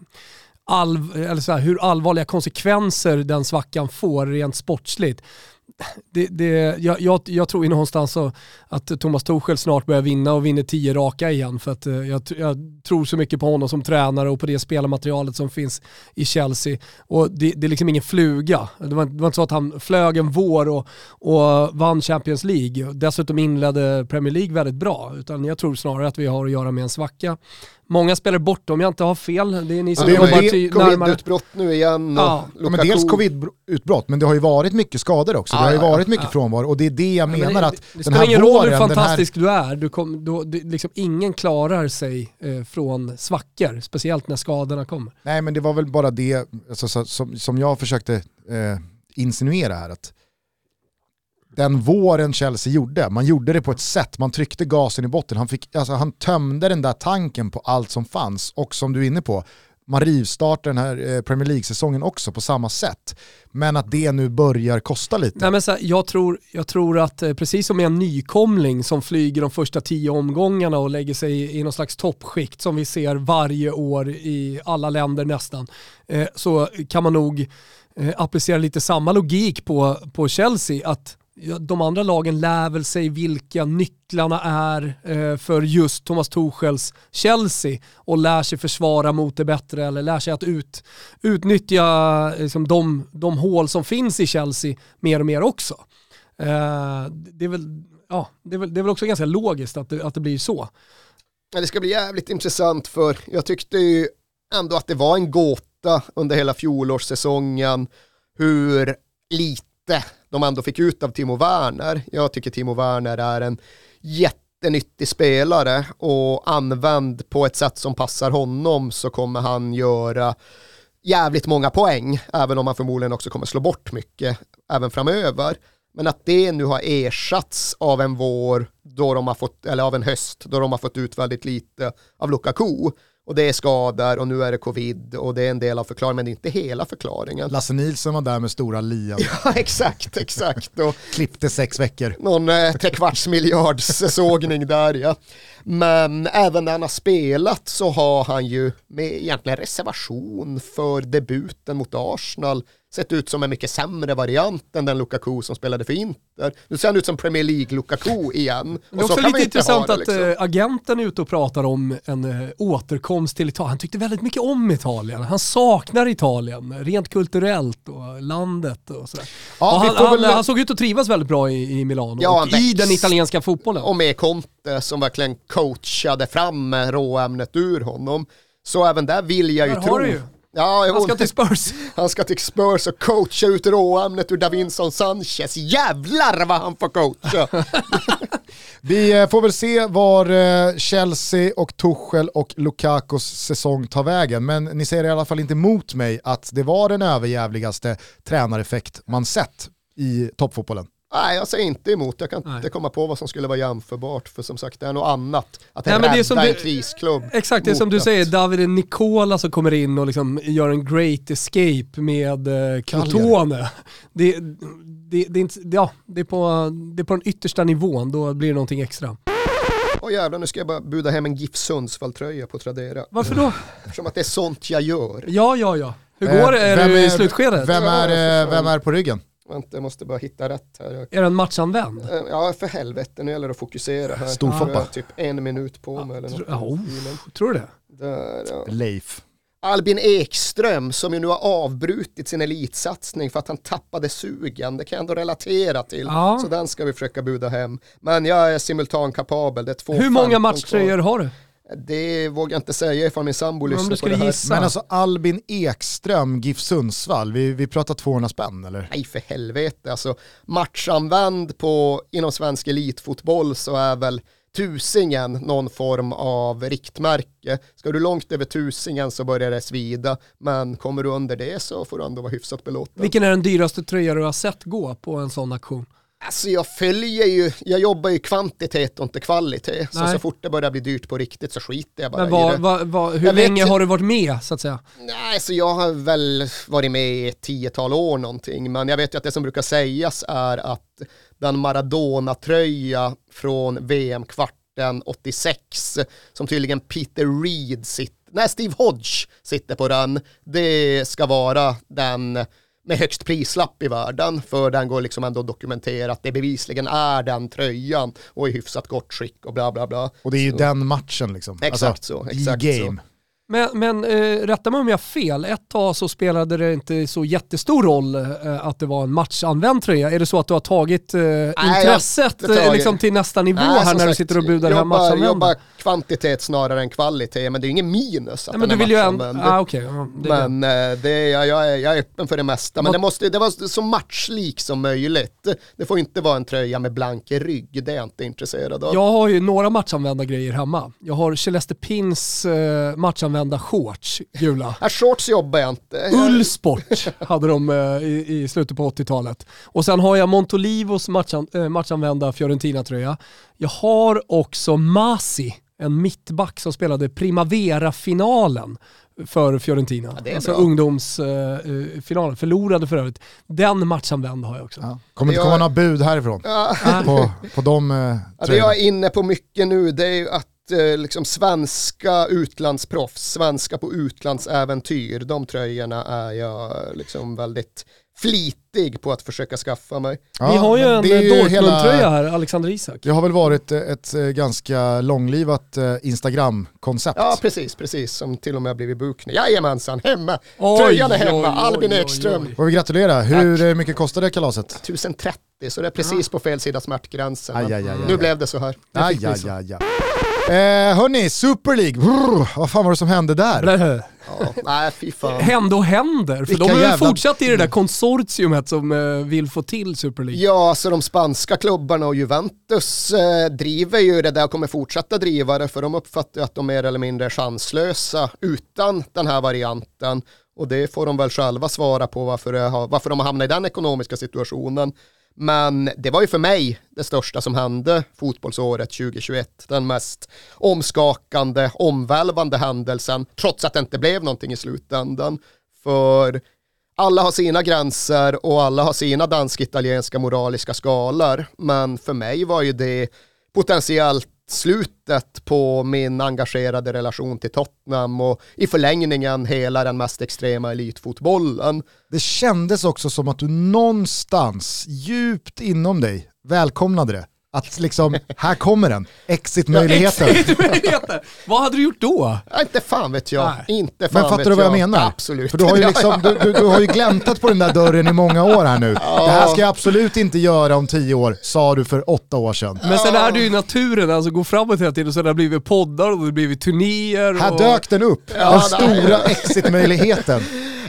all, eller så här, hur allvarliga konsekvenser den svackan får rent sportsligt. Det, det, jag, jag, jag tror ju någonstans så att Thomas Torshäll snart börjar vinna och vinner tio raka igen för att eh, jag, jag tror så mycket på honom som tränare och på det spelarmaterialet som finns i Chelsea. Och det, det är liksom ingen fluga. Det var, det var inte så att han flög en vår och, och vann Champions League. Dessutom inledde Premier League väldigt bra. Utan jag tror snarare att vi har att göra med en svacka. Många spelar bort om jag inte har fel. Det är ni som det är jobbar det- ty- närmare. Covid-utbrott nu igen och Ja, Ja, men dels covid-utbrott, men det har ju varit mycket skador också. det Ja, har ju ja, ja. varit mycket frånvaro och det är det jag Ja, men menar det, att det den spelar här ingen roll hur våren, den här fantastisk du är, du kom, då, det, liksom, ingen klarar sig eh, från svackor, speciellt när skadorna kommer. Nej men det var väl bara det alltså, så, som, som jag försökte eh, insinuera här. Att den våren Chelsea gjorde, man gjorde det på ett sätt, man tryckte gasen i botten, han, fick, alltså, han tömde den där tanken på allt som fanns och som du är inne på, man rivstartar den här eh, Premier League-säsongen också på samma sätt. Men att det nu börjar kosta lite. Nej, men så här, jag, tror, jag tror att eh, precis som en nykomling som flyger de första tio omgångarna och lägger sig i, någon slags toppskikt som vi ser varje år i alla länder nästan, eh, så kan man nog applicera lite samma logik på, på Chelsea. att de andra lagen lär väl sig vilka nycklarna är eh, för just Thomas Tuchels Chelsea och lär sig försvara mot det bättre eller lär sig att ut, utnyttja eh, liksom, de, de hål som finns i Chelsea mer och mer också. Eh, det, är väl, ja, det, är väl, det är väl också ganska logiskt att det, att det blir så. Ja, det ska bli jävligt intressant för jag tyckte ju ändå att det var en gåta under hela fjolårssäsongen hur lite de ändå fick ut av Timo Werner. Jag tycker Timo Werner är en jättenyttig spelare och använd på ett sätt som passar honom så kommer han göra jävligt många poäng, även om han förmodligen också kommer slå bort mycket även framöver. Men att det nu har ersatts av en vår, då de har fått, eller av en höst, då de har fått ut väldigt lite av Lukaku. Och det är skador och nu är det covid och det är en del av förklaringen, men det är inte hela förklaringen. Lasse Nilsson var där med stora lian, Ja, exakt, exakt. Och klippte sex veckor. någon eh, trekvarts miljards sågning där ja. Men även när han har spelat så har han ju med egentligen reservation för debuten mot Arsenal sett ut som en mycket sämre variant än den Lukaku som spelade för Inter. Nu ser han ut som Premier League-Lukaku igen. Det är Och så också lite intressant att det, liksom. eh, agenten är ute och pratar om en eh, återkomst till Italien. Han tyckte väldigt mycket om Italien. Han saknar Italien, rent kulturellt och landet och sådär. Ja, och han, väl- han såg ut att trivas väldigt bra i, i Milano Ja, och i den italienska fotbollen. och med Conte som verkligen coachade fram råämnet ur honom. Så även där vill jag ju Där tro. har du ju. Ja, Han ska till Spurs. han ska till Spurs och coacha ut råämnet ur Davinson Sanchez. Jävlar vad han får coacha! Vi eh, får väl se var eh, Chelsea och Tuchel och Lukakos säsong tar vägen. Men ni säger i alla fall inte emot mig att det var den överjävligaste tränareffekt man sett i toppfotbollen. Nej, jag säger inte emot. Jag kan Nej. inte komma på vad som skulle vara jämförbart. För som sagt, det är något annat. Att Nej, men rädda det är som en du- krisklubb. Exakt, det är som du att- säger, Davide Nicola som kommer in och liksom gör en great escape med eh, Crotone. Det, det, det, är inte, ja, det, är på, det är på den yttersta nivån, då blir det någonting extra. Åh jävlar, nu ska jag bara buda hem en GIF Sundsvall-tröja på Tradera. Varför då? Eftersom att det är sånt jag gör. Ja, ja, ja. Hur Eh, går det? Är vem du i slutskedet? Vem är, eh, vem är på ryggen? Vänta, jag måste bara hitta rätt här. Jag- Är den matchanvänd? Eh, Ja, för helvete, nu gäller det att fokusera här. Storfoppa. Jag har typ en minut på mig eller något. Ja, oh, tror du det? Där, ja. Leif. Albin Ekström som ju nu har avbrutit sin elitsatsning för att han tappade sugen. Det kan jag ändå relatera till. Ja. Så den ska vi försöka buda hem. Men jag är simultankapabel. Det är två Hur många 15 matchtröjor har du? Det vågar jag inte säga ifall min sambo lyssnar du på det här. gissa. Men alltså Albin Ekström, GIF Sundsvall, vi, vi pratar 200 spänn eller? Nej för helvete, alltså matchanvänd på, inom svensk elitfotboll så är väl tusingen någon form av riktmärke. Ska du långt över tusingen så börjar det svida, men kommer du under det så får du ändå vara hyfsat belåten. Vilken är den dyraste tröja du har sett gå på en sån aktion? Alltså jag följer ju, jag jobbar ju kvantitet och inte kvalitet. Så så fort det börjar bli dyrt på riktigt så skiter jag bara Men i vad, det. vad, vad, hur Jag vet länge ju- har du varit med så att säga? Nej, så jag har väl varit med i ett tiotal år någonting, men jag vet ju att det som brukar sägas är att den Maradona-tröja från VM-kvarten 86, som tydligen Peter Reed sitter, nej Steve Hodge sitter på den, det ska vara den med högst prislapp i världen, för den går liksom ändå att dokumentera att det bevisligen är den tröjan och i hyfsat gott skick och bla bla bla. Och det är ju Så- den matchen liksom. Exakt så, exakt i så. Men, men eh, rätta mig om jag har fel, ett tag så spelade det inte så jättestor roll eh, att det var en matchanvänd tröja. Är det så att du har tagit eh, har intresset eh, liksom till nästa nivå Nej, här när du sagt, sitter och budar jobbar, matchanvända? jobbar kvantitet snarare än kvalitet, men det är ingen minus att Nej, men den du vill ju ändå... matchanvänd. Ah, okej, ja, det det. Men eh, det, är- jag, jag, är, jag är öppen för det mesta, men det måste det var så matchlik som möjligt. Det får inte vara en tröja med blank rygg, det är jag inte intresserad av. Jag har ju några matchanvända grejer hemma. Jag har Celeste Pins eh, matchanvända shorts, gula. Shorts jobbar jag inte. Ullsport hade de eh, i, i slutet på 80-talet. Och sen har jag Montolivos matchan, eh, matchanvända Fiorentina-tröja. Jag har också Masi, en mittback som spelade Primavera-finalen för Fiorentina. det är alltså bra. ungdomsfinalen, förlorade för övrigt. Den matchanvända har jag också. Ja. Kommer inte Jag- komma några bud härifrån Ja. på, på de eh, Ja, det tröjorna. jag är inne på mycket nu det är ju att eh, liksom svenska utlandsproffs, svenska på utlandsäventyr, de tröjorna är jag liksom väldigt flitig på att försöka skaffa mig. Ja, Vi har ju en det är ju Dortmund-tröja här, Alexander Isak. Det har väl varit eh, ett eh, ganska långlivat Instagram-koncept. Ja, precis, precis, som till och med har blivit bokning. Jajamensan, hemma! Oj, Tröjan är hemma, oj, oj, Albin Ekström. Får vi gratulera. Hur eh, mycket kostade kalaset? 1030, så det är precis på fel sida smärtgränsen. Aj, aj, aj, aj. Nu blev det så här. Aj, aj, aj, aj. Eh, hörni, Super League. Brr, vad fan var det som hände där? Ja, nej, fy fan. Hände och händer, för Vilka de har ju jävla- fortsatt i det där konsortiumet som eh, vill få till Super League. Ja, så de spanska klubbarna och Juventus eh, driver ju det där och kommer fortsätta driva det för de uppfattar ju att de mer eller mindre är chanslösa utan den här varianten. Och det får de väl själva svara på varför, har, varför de har hamnat i den ekonomiska situationen. Men det var ju för mig det största som hände fotbollsåret 2021. Den mest omskakande, omvälvande händelsen, trots att det inte blev någonting i slutändan. För alla har sina gränser och alla har sina dansk-italienska moraliska skalor. Men för mig var ju det potentiellt slutet på min engagerade relation till Tottenham och i förlängningen hela den mest extrema elitfotbollen. Det kändes också som att du någonstans djupt inom dig välkomnade det. Att liksom, här kommer den, exit-möjligheten. Exit-möjligheter. Vad hade du gjort då? Ja, inte fan vet jag. Nej. Inte fan Men fattar vet du vad jag jag menar? Absolut. För du har ju, liksom, du, du, du har ju gläntat på den där dörren i många år här nu. Det här ska jag absolut inte göra om tio år, sa du för åtta år sedan. Men sen är det ju naturen, alltså gå framåt hela tiden, så det har blivit poddar och det har blivit turnéer. Här och... dök den upp, Ja, den stora exit-möjligheten.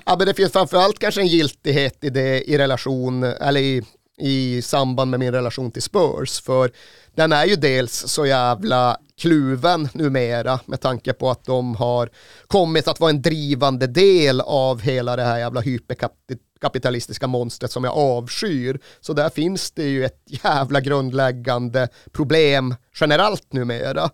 Ja, men det finns framförallt kanske en giltighet i det i relation, eller i, i samband med min relation till Spurs. För den är ju dels så jävla kluven numera med tanke på att de har kommit att vara en drivande del av hela det här jävla hyperkapitalistiska monstret som jag avskyr. Så där finns det ju ett jävla grundläggande problem generellt numera.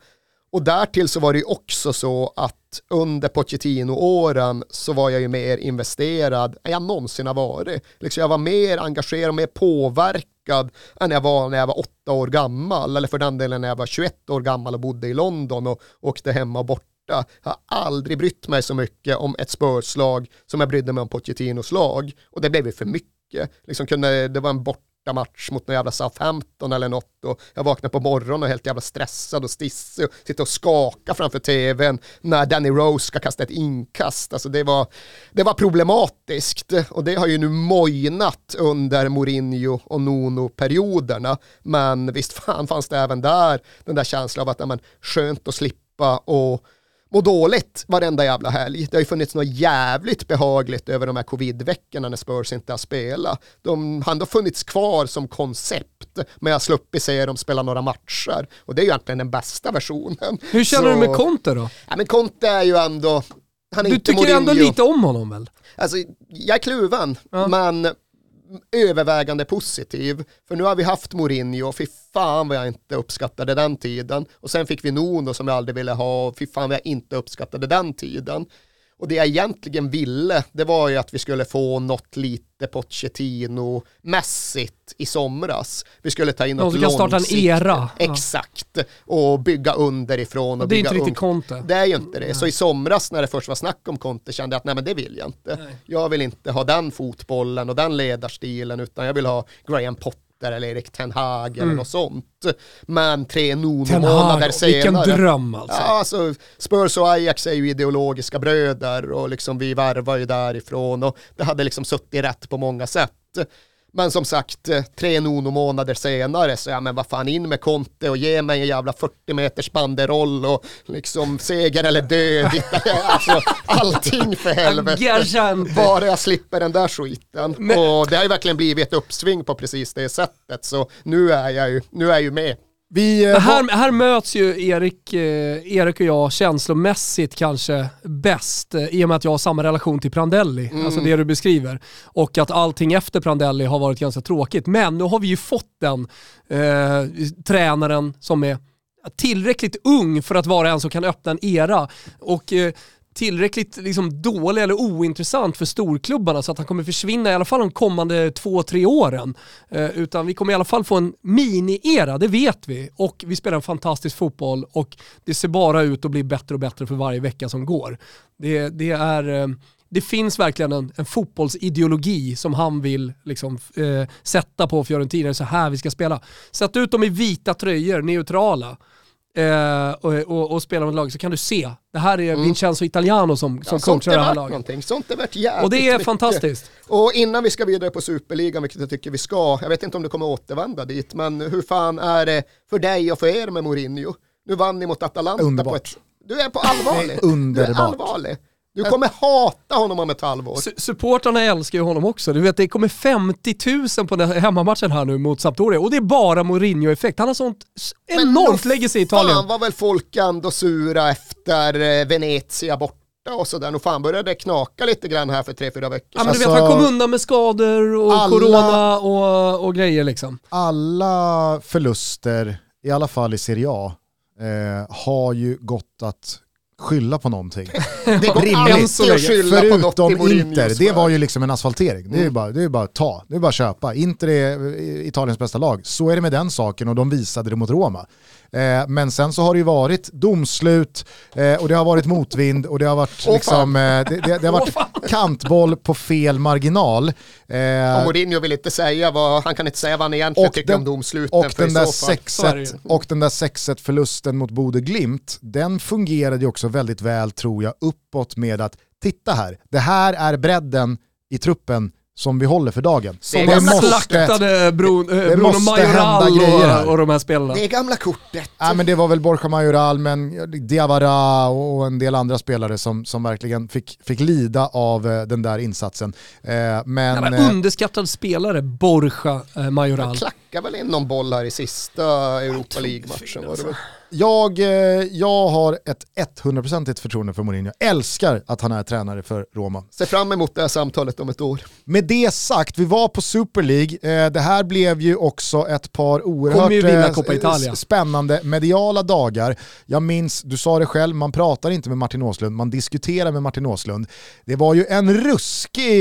Och därtill så var det ju också så att under Pochettino-åren så var jag ju mer investerad än jag någonsin har varit. Liksom jag var mer engagerad och mer påverkad än jag var när jag var åtta år gammal, eller för den delen när jag var 21 år gammal och bodde i London och åkte hemma och borta. Jag har aldrig brytt mig så mycket om ett spörslag som jag brydde mig om Pochettinos lag. Och det blev ju för mycket. Liksom kunde, det var en bort match mot någon jävla Southampton eller något och jag vaknar på morgonen och är helt jävla stressad och stissig och sitter och skakar framför tvn när Danny Rose ska kasta ett inkast. Alltså det var, det var problematiskt och det har ju nu mojnat under Mourinho och Nuno-perioderna. Men visst fan fanns det även där den där känslan av att ja, men, skönt att slippa och må dåligt varenda jävla helg. Det har ju funnits något jävligt behagligt över de här covid-veckorna när Spurs inte har spelat. De har ändå funnits kvar som koncept, men jag har sluppit se dem spela några matcher. Och det är ju egentligen den bästa versionen. Hur känner Så- du med Conte då? Ja, men Conte är ju ändå, han är Du inte tycker ändå Mourinho. lite om honom väl? Alltså, jag är kluven, Ja. men övervägande positiv. För nu har vi haft Mourinho, fy fan vad jag inte uppskattade den tiden. Och sen fick vi Nuno som jag aldrig ville ha, och fy fan vad jag inte uppskattade den tiden. Och det jag egentligen ville, det var ju att vi skulle få något lite Pochettino-mässigt i somras. Vi skulle ta in Någon något som kan starta en långsiktigt. era. Ja. Exakt. Och bygga underifrån. Och Det är bygga inte riktigt. Conte. Det är ju inte det. Så i somras när det först var snack om Conte kände jag att nej men det vill jag inte. Nej. Jag vill inte ha den fotbollen och den ledarstilen utan jag vill ha Graham Potter eller Erik Ten Hag eller något sånt. Men tre Ten Nuno-månader Hag, vilken senare. dröm alltså. Ja, alltså Spurs och Ajax är ju ideologiska bröder och liksom vi värvar ju därifrån och det hade liksom suttit rätt på många sätt. Men som sagt, eh, tre Nuno-månader senare så ja men vad fan in med Conte och ge mig en jävla 40 meters banderoll och liksom seger eller död. alltså, allting för helvete. Bara jag slipper den där skiten. Men- Och det har ju verkligen blivit ett uppsving på precis det sättet. Så nu är jag ju, nu är jag ju med. Vi, eh, här, här möts ju Erik, eh, Erik och jag känslomässigt kanske bäst eh, i och med att jag har samma relation till Prandelli, alltså det du beskriver. Och att allting efter Prandelli har varit ganska tråkigt. Men nu har vi ju fått den eh, tränaren som är tillräckligt ung för att vara en som kan öppna en era. Och eh, tillräckligt liksom, dålig eller ointressant för storklubbarna så att han kommer försvinna i alla fall de kommande två, tre åren. Eh, utan vi kommer i alla fall få en mini-era, det vet vi. Och vi spelar en fantastisk fotboll och det ser bara ut att bli bättre och bättre för varje vecka som går. Det, det är... Eh, det finns verkligen en, en fotbollsideologi som han vill liksom, eh, sätta på Fiorentina. Det är så här vi ska spela. Sätt ut dem i vita tröjor, neutrala. Eh, och, och, och spela med ett lag så kan du se. Det här är Vincenzo Italiano som, som Ja, coachar det här laget. någonting. Sånt är värt jävligt Och det är mycket. fantastiskt. Och innan vi ska vidare på Superligan, vilket jag tycker vi ska, jag vet inte om du kommer återvända dit, men hur fan är det för dig och för er med Mourinho? Nu vann ni mot Atalanta Underbart. på ett... Du är på allvarlig. Underbart. Du är allvarlig. Du kommer hata honom om ett halvår. Su- Supportrarna älskar ju honom också. Du vet, det kommer 50 000 på den här hemmamatchen här nu mot Sampdoria och det är bara Mourinho-effekt. Han har sånt Men enormt legacy i Italien. Fan var väl folk ändå sura efter eh, Venezia borta och sådär. Och fan började det knaka lite grann här för tre, fyra veckor Ja, sedan. men du vet, Alltså- han kom undan med skador och Alla- corona och, och grejer liksom. alla förluster, i alla fall i Serie A, eh, har ju gått att skylla på någonting. det går rimligt. alltid att skylla på något i Förutom Mourinhos Inter, det värld. var ju liksom en asfaltering. Det är ju bara, det är bara att ta, det är bara att köpa. Inter är eh, Italiens bästa lag, så är det med den saken och de visade det mot Roma. Eh, men sen så har det ju varit domslut eh, och det har varit motvind och det har varit, Åh, liksom, eh, det, det, det har varit kantboll på fel marginal. Eh, Och Mourinho vill inte säga vad, han kan inte säga vad han egentligen Och tycker den- om domsluten. och för i den, där så fall- Så är det ju. 6-1 och den där 6-1 förlusten mot Bode Glimt, den fungerade ju också väldigt väl tror jag uppåt med att titta här, det här är bredden i truppen som vi håller för dagen. Det är gamla slaktade Bruno, eh, det Bruno måste Majoral hända grejer här. och, och de här spelarna. Det är gamla kortet. Ja, men det var väl Borja Majoral, men Diawara och en del andra spelare som, som verkligen fick, fick lida av eh, den där insatsen. Eh, men, Ja, men underskattad spelare, Borja Majoral. Klackar väl in någon boll här i sista Europa League-matchen. Jag, eh, jag har ett 100% förtroende för Mourinho. Jag älskar att han är tränare för Roma. Se fram emot det här samtalet om ett år. Med det sagt, vi var på Super League. Eh, det här blev ju också ett par oerhört eh, spännande mediala dagar. Jag minns, du sa det själv, man pratar inte med Martin Åslund, man diskuterar med Martin Åslund. Det var ju en ruskig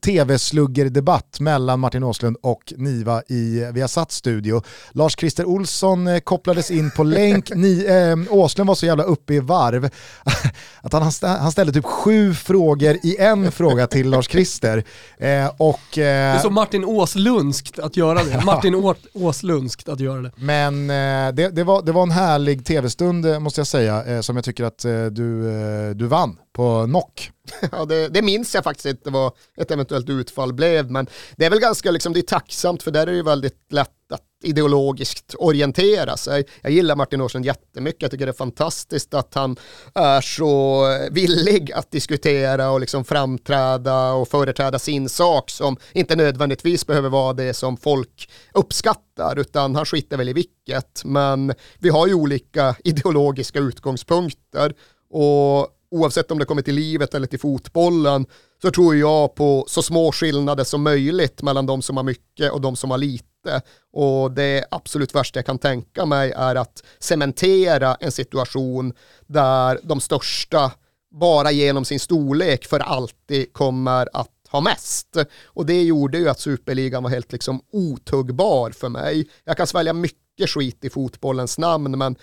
tv-sluggerdebatt mellan Martin Åslund och Niva i Viasat studio. Lars-Christer Olsson kopplades in på länk, Ni, eh, Åslund var så jävla uppe i varv att han, han ställde typ sju frågor i en fråga till Lars-Christer. Eh, och, Det är eh, så Martin Åslundskt att göra det. Martin Å- Åslundskt att göra det. men eh, det, det, var, det var en härlig tv-stund eh, måste jag säga, eh, som jag tycker att eh, du, eh, du vann på knock. Ja, det, det minns jag faktiskt inte vad ett eventuellt utfall blev, men det är väl ganska liksom, det är tacksamt för där är det ju väldigt lätt att ideologiskt orientera sig. Jag gillar Martin Åslund jättemycket, jag tycker det är fantastiskt att han är så villig att diskutera och liksom framträda och företräda sin sak som inte nödvändigtvis behöver vara det som folk uppskattar, utan han skiter väl i vilket. Men vi har ju olika ideologiska utgångspunkter och oavsett om det kommer till livet eller till fotbollen, så tror jag på så små skillnader som möjligt mellan de som har mycket och de som har lite. Och det absolut värsta jag kan tänka mig är att cementera en situation där de största bara genom sin storlek för alltid kommer att ha mest. Och det gjorde ju att superligan var helt liksom otuggbar för mig. Jag kan svälja mycket skit i fotbollens namn, men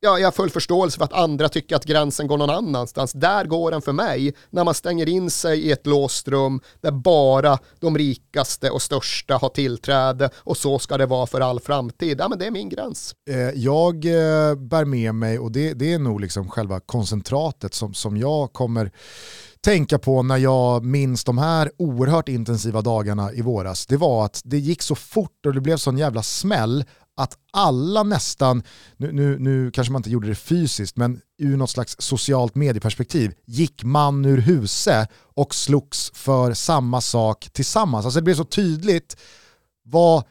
ja, jag har full förståelse för att andra tycker att gränsen går någon annanstans. Där går den för mig, när man stänger in sig i ett låst rum där bara de rikaste och största har tillträde och så ska det vara för all framtid. Ja, men det är min gräns. Eh, jag eh, bär med mig, och det, det är nog liksom själva koncentratet som, som jag kommer tänka på när jag minns de här oerhört intensiva dagarna i våras. Det var att det gick så fort och det blev sån jävla smäll att alla nästan, nu, nu, nu kanske man inte gjorde det fysiskt, men ur något slags socialt medieperspektiv gick man ur huse och slogs för samma sak tillsammans. Alltså det blev så tydligt vad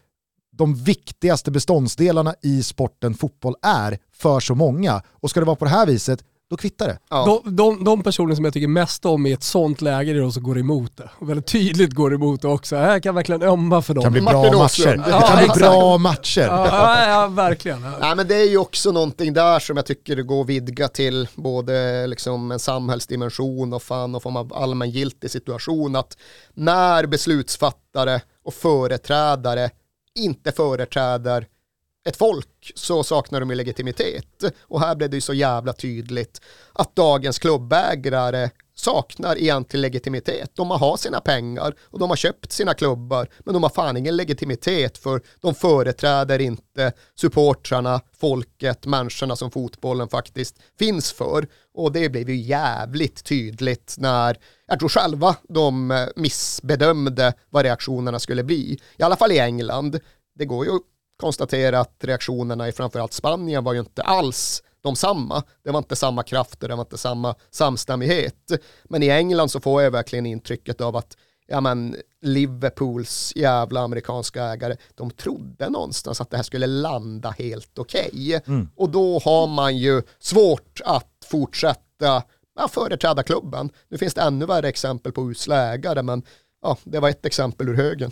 de viktigaste beståndsdelarna i sporten fotboll är för så många. Och ska det vara på det här viset, då kvittar det. Ja. De, de, de personer som jag tycker mest om i ett sånt läge är de som går emot det. Och väldigt tydligt går emot det också. Jag kan verkligen ömma för Det dem. kan bli Martin bra matcher. Det Ja, kan bli bra matcher. Ja, ja, ja verkligen. Nej, men det är ju också någonting där som jag tycker det går att vidga till både liksom en samhällsdimension och fan och form av allmängiltig situation. Att när beslutsfattare och företrädare inte företräder ett folk så saknar de ju legitimitet. Och här blev det ju så jävla tydligt att dagens klubbägare saknar egentlig legitimitet. De har sina pengar och de har köpt sina klubbar men de har fan ingen legitimitet för de företräder inte supportrarna, folket, människorna som fotbollen faktiskt finns för. Och det blev ju jävligt tydligt när, jag tror själva de eh, missbedömde vad reaktionerna skulle bli. I alla fall i England. Det går ju att konstatera att reaktionerna i framförallt Spanien var ju inte alls de samma. Det var inte samma krafter, det var inte samma samstämmighet. Men i England så får jag verkligen intrycket av att ja men Liverpools jävla amerikanska ägare, de trodde någonstans att det här skulle landa helt okej. Och då har man ju svårt att fortsätta ja, företräda klubben. Nu finns det ännu värre exempel på usla ägare, men ja, det var ett exempel ur högen.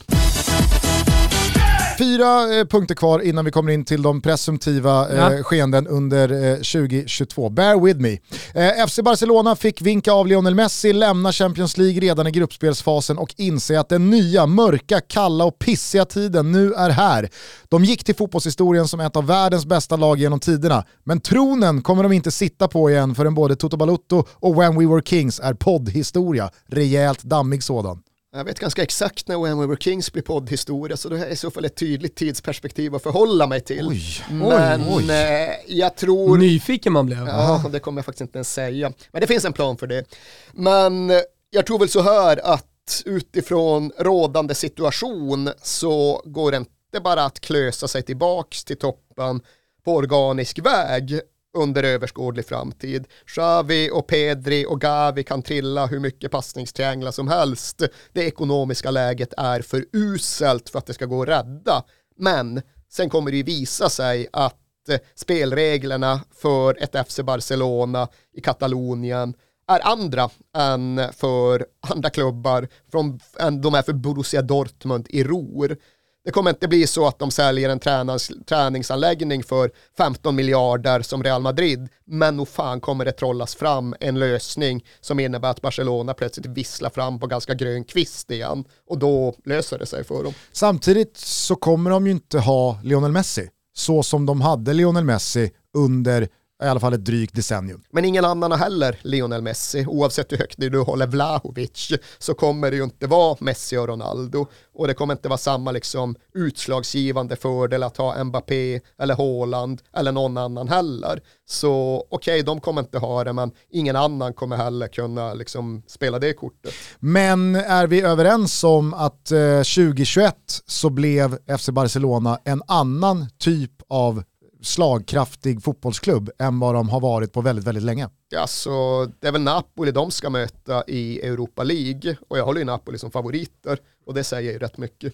Fyra eh, punkter kvar innan vi kommer in till de presumtiva eh, Ja. skeenden under eh, 2022. Bear with me. Eh, FC Barcelona fick vinka av Lionel Messi, lämna Champions League redan i gruppspelsfasen och inse att den nya, mörka, kalla och pissiga tiden nu är här. De gick till fotbollshistorien som ett av världens bästa lag genom tiderna, men tronen kommer de inte sitta på igen förrän både Toto Balutto och When We Were Kings är poddhistoria. Rejält dammig sådan. Jag vet ganska exakt när When We Were Kings blir poddhistoria, så det här är i så fall ett tydligt tidsperspektiv att förhålla mig till. Oj. Men Oj, oj. eh, jag tror... Nyfiken man blev. Ja, det kommer jag faktiskt inte ens säga. Men det finns en plan för det. Men eh, jag tror väl så här att utifrån rådande situation så går det inte bara att klösa sig tillbaks till toppen på organisk väg under överskådlig framtid. Xavi och Pedri och Gavi kan trilla hur mycket passningstrianglar som helst. Det ekonomiska läget är för uselt för att det ska gå att rädda. Men sen kommer det ju visa sig att eh, spelreglerna för ett FC Barcelona i Katalonien är andra än för andra klubbar, från, än de är för Borussia Dortmund i Ruhr. Det kommer inte bli så att de säljer en tränars, träningsanläggning för 15 miljarder som Real Madrid, men nog fan kommer det trollas fram en lösning som innebär att Barcelona plötsligt visslar fram på ganska grön kvist igen och då löser det sig för dem. Samtidigt så kommer de ju inte ha Lionel Messi så som de hade Lionel Messi under i alla fall ett drygt decennium. Men ingen annan heller Lionel Messi. Oavsett hur högt du håller Vlahovic så kommer det ju inte vara Messi och Ronaldo. Och det kommer inte vara samma liksom utslagsgivande fördel att ha Mbappé eller Haaland eller någon annan heller. Så okej, de kommer inte ha det, men ingen annan kommer heller kunna liksom spela det kortet. Men är vi överens om att eh, 2021 så blev FC Barcelona en annan typ av slagkraftig fotbollsklubb än vad de har varit på väldigt, väldigt länge? Alltså, det är väl Napoli de ska möta i Europa League och jag håller ju Napoli som favoriter och det säger ju rätt mycket.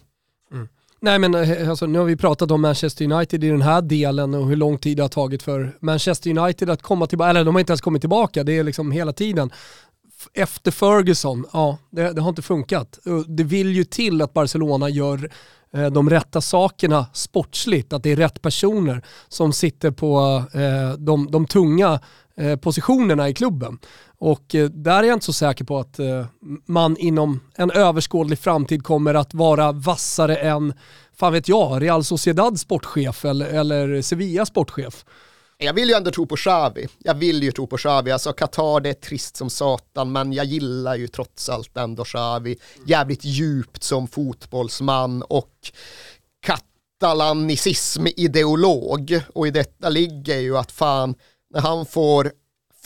Nej men eh, alltså, nu har vi pratat om Manchester United i den här delen och hur lång tid det har tagit för Manchester United att komma tillbaka, eller de har inte ens kommit tillbaka, det är liksom hela tiden. Efter Ferguson, ja det, det har inte funkat. Det vill ju till att Barcelona gör Eh, de rätta sakerna sportsligt, att det är rätt personer som sitter på eh, de, de tunga eh, positionerna i klubben. Och där är jag inte så säker på att man inom en överskådlig framtid kommer att vara vassare än, fan vet jag, Real Sociedad sportchef eller, eller Sevilla sportchef. Jag vill ju ändå tro på Xavi. Jag vill ju tro på Xavi. Alltså Qatar det är trist som satan, men jag gillar ju trots allt ändå Xavi. Jävligt djupt som fotbollsman och katalanicism-ideolog. Och i detta ligger ju att fan, när han får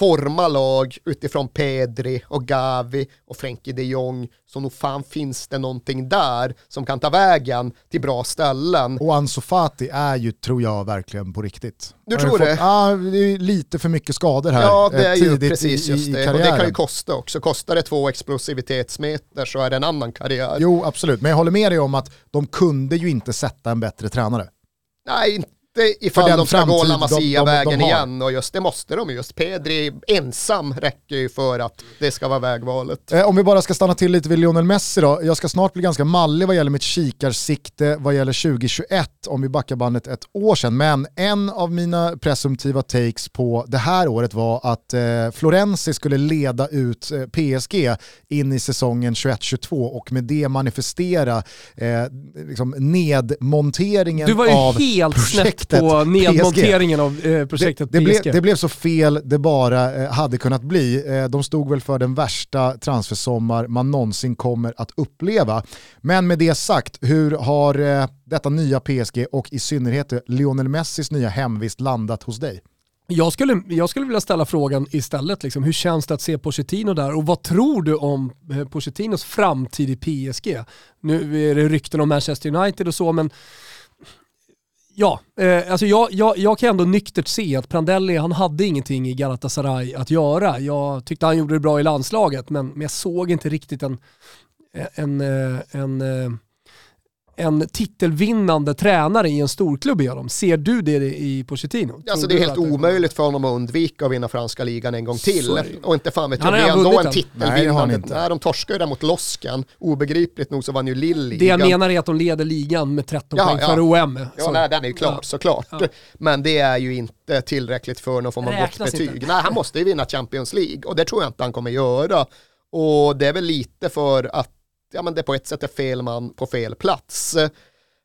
forma lag utifrån Pedri och Gavi och Frenkie de Jong så nog fan finns det någonting där som kan ta vägen till bra ställen. Och Ansu Fati är ju, tror jag, verkligen på riktigt. Du tror det? Ja, det är lite för mycket skador här Ja, det eh, är ju tidigt precis i, just det. Och det kan ju kosta också. Kostar det två explosivitetsmeter så är det en annan karriär. Jo, absolut. Men jag håller med dig om att de kunde ju inte sätta en bättre tränare. Nej, inte ifall de ska gå La de- de- Masia-vägen igen. Och just det måste de ju. Just Pedri ensam räcker ju för att det ska vara vägvalet. Eh, om vi bara ska stanna till lite vid Lionel Messi då. Jag ska snart bli ganska mallig vad gäller mitt kikarsikte vad gäller 2021 om vi backar bandet ett år sedan. Men en av mina presumtiva takes på det här året var att eh, Florenzi skulle leda ut eh, PSG in i säsongen 21-22 och med det manifestera eh, liksom nedmonteringen Du var ju av helt snett projektet på PSG. nedmonteringen av eh, projektet det, det, PSG. blev, det blev så fel det bara eh, hade kunnat bli. Eh, de stod väl för den värsta transfersommar man någonsin kommer att uppleva. Men med det sagt, hur har eh, detta nya PSG och i synnerhet Lionel Messis nya hemvist landat hos dig? Jag skulle, jag skulle vilja ställa frågan istället, liksom, hur känns det att se Pochettino där och vad tror du om eh, Pochettinos framtid i PSG? Nu är det rykten om Manchester United och så, men ja, eh, alltså jag, jag, jag kan ändå nyktert se att Prandelli, han hade ingenting i Galatasaray att göra. Jag tyckte han gjorde det bra i landslaget, men, men jag såg inte riktigt en, en, en, en, eh, en titelvinnande tränare i en storklubb igenom. Ser du det i Pochettino? Alltså Tror det är helt det- omöjligt för honom att undvika att vinna franska ligan en gång till. det. Och inte fan vet Han jag, redan ändå en den. Nej, det har han titelvinnande. inte. Nej, de torskar ju där mot Loskan. Obegripligt nog så vann ju Lill Det jag ligan. menar är att de leder ligan med 13 Ja, poäng ja. före OM. Ja, Så- nej, den är ju klar Ja. såklart. Ja. Men det är ju inte tillräckligt för någon form av Räknas bortbetyg. inte. Nej, han måste ju vinna Champions League och det tror jag inte han kommer göra. Och det är väl lite för att ja, men det på ett sätt är fel man på fel plats. Eh,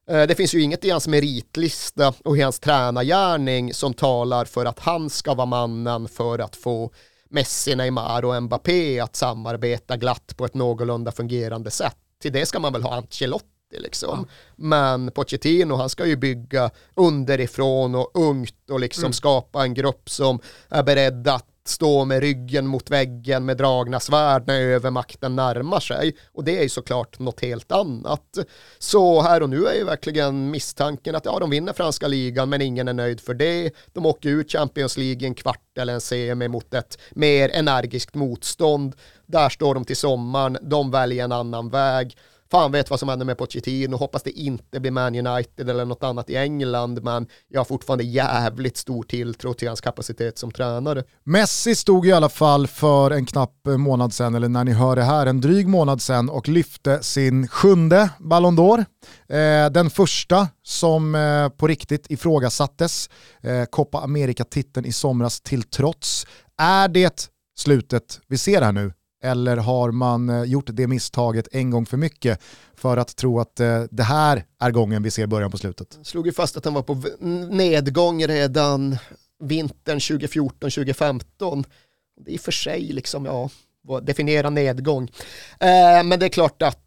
Det finns ju inget i hans meritlista och i hans tränargärning som talar för att han ska vara mannen för att få Messi, Neymar och Mbappé att samarbeta glatt på ett någorlunda fungerande sätt. Till det ska man väl ha Ancelotti liksom. Men Pochettino, han ska ju bygga underifrån och ungt och liksom skapa en grupp som är beredd att stå med ryggen mot väggen med dragna svärd när övermakten närmar sig. Och det är ju såklart något helt annat. Så här och nu är ju verkligen misstanken att ja, de vinner franska ligan men ingen är nöjd för det. De åker ut Champions League i en kvart eller en semi mot ett mer energiskt motstånd. Där står de till sommaren, de väljer en annan väg. Fan vet vad som händer med Pochettino, hoppas det inte blir Man United eller något annat i England, men jag har fortfarande jävligt stor tilltro till hans kapacitet som tränare. Messi stod i alla fall för en knapp månad sedan, eller när ni hör det här, en dryg månad sedan och lyfte sin sjunde Ballon d'Or. Eh, den första som eh, på riktigt ifrågasattes, eh, Copa America-titeln i somras till trots. Är det slutet vi ser här nu? Eller har man eh, gjort det misstaget en gång för mycket för att tro att eh, det här är gången vi ser början på slutet? Slog ju fast att han var på nedgång redan vintern 2014-2015. Det är i och för sig liksom, ja, vad definiera nedgång. Eh, men det är klart att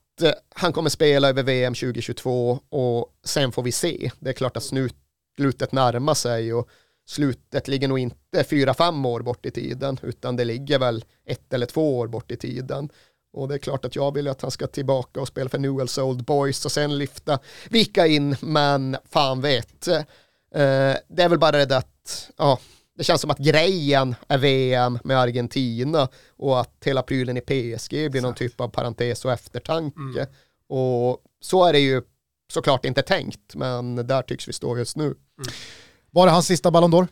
han kommer spela över VM 2022 och sen får vi se. Det är klart att slutet närmar sig och slutet ligger nog inte fyra, fem år bort i tiden, utan det ligger väl ett eller två år bort i tiden. Och det är klart att jag vill att han ska tillbaka och spela för Newell's Old Boys och sen lyfta, vika in, men fan vet. Eh, det är väl bara det att, ja, det känns som att grejen är VM med Argentina och att hela prylen i PSG blir någon typ av parentes och eftertanke. Och så är det ju såklart inte tänkt, men där tycks vi stå just nu. Var det hans sista Ballon d'Or?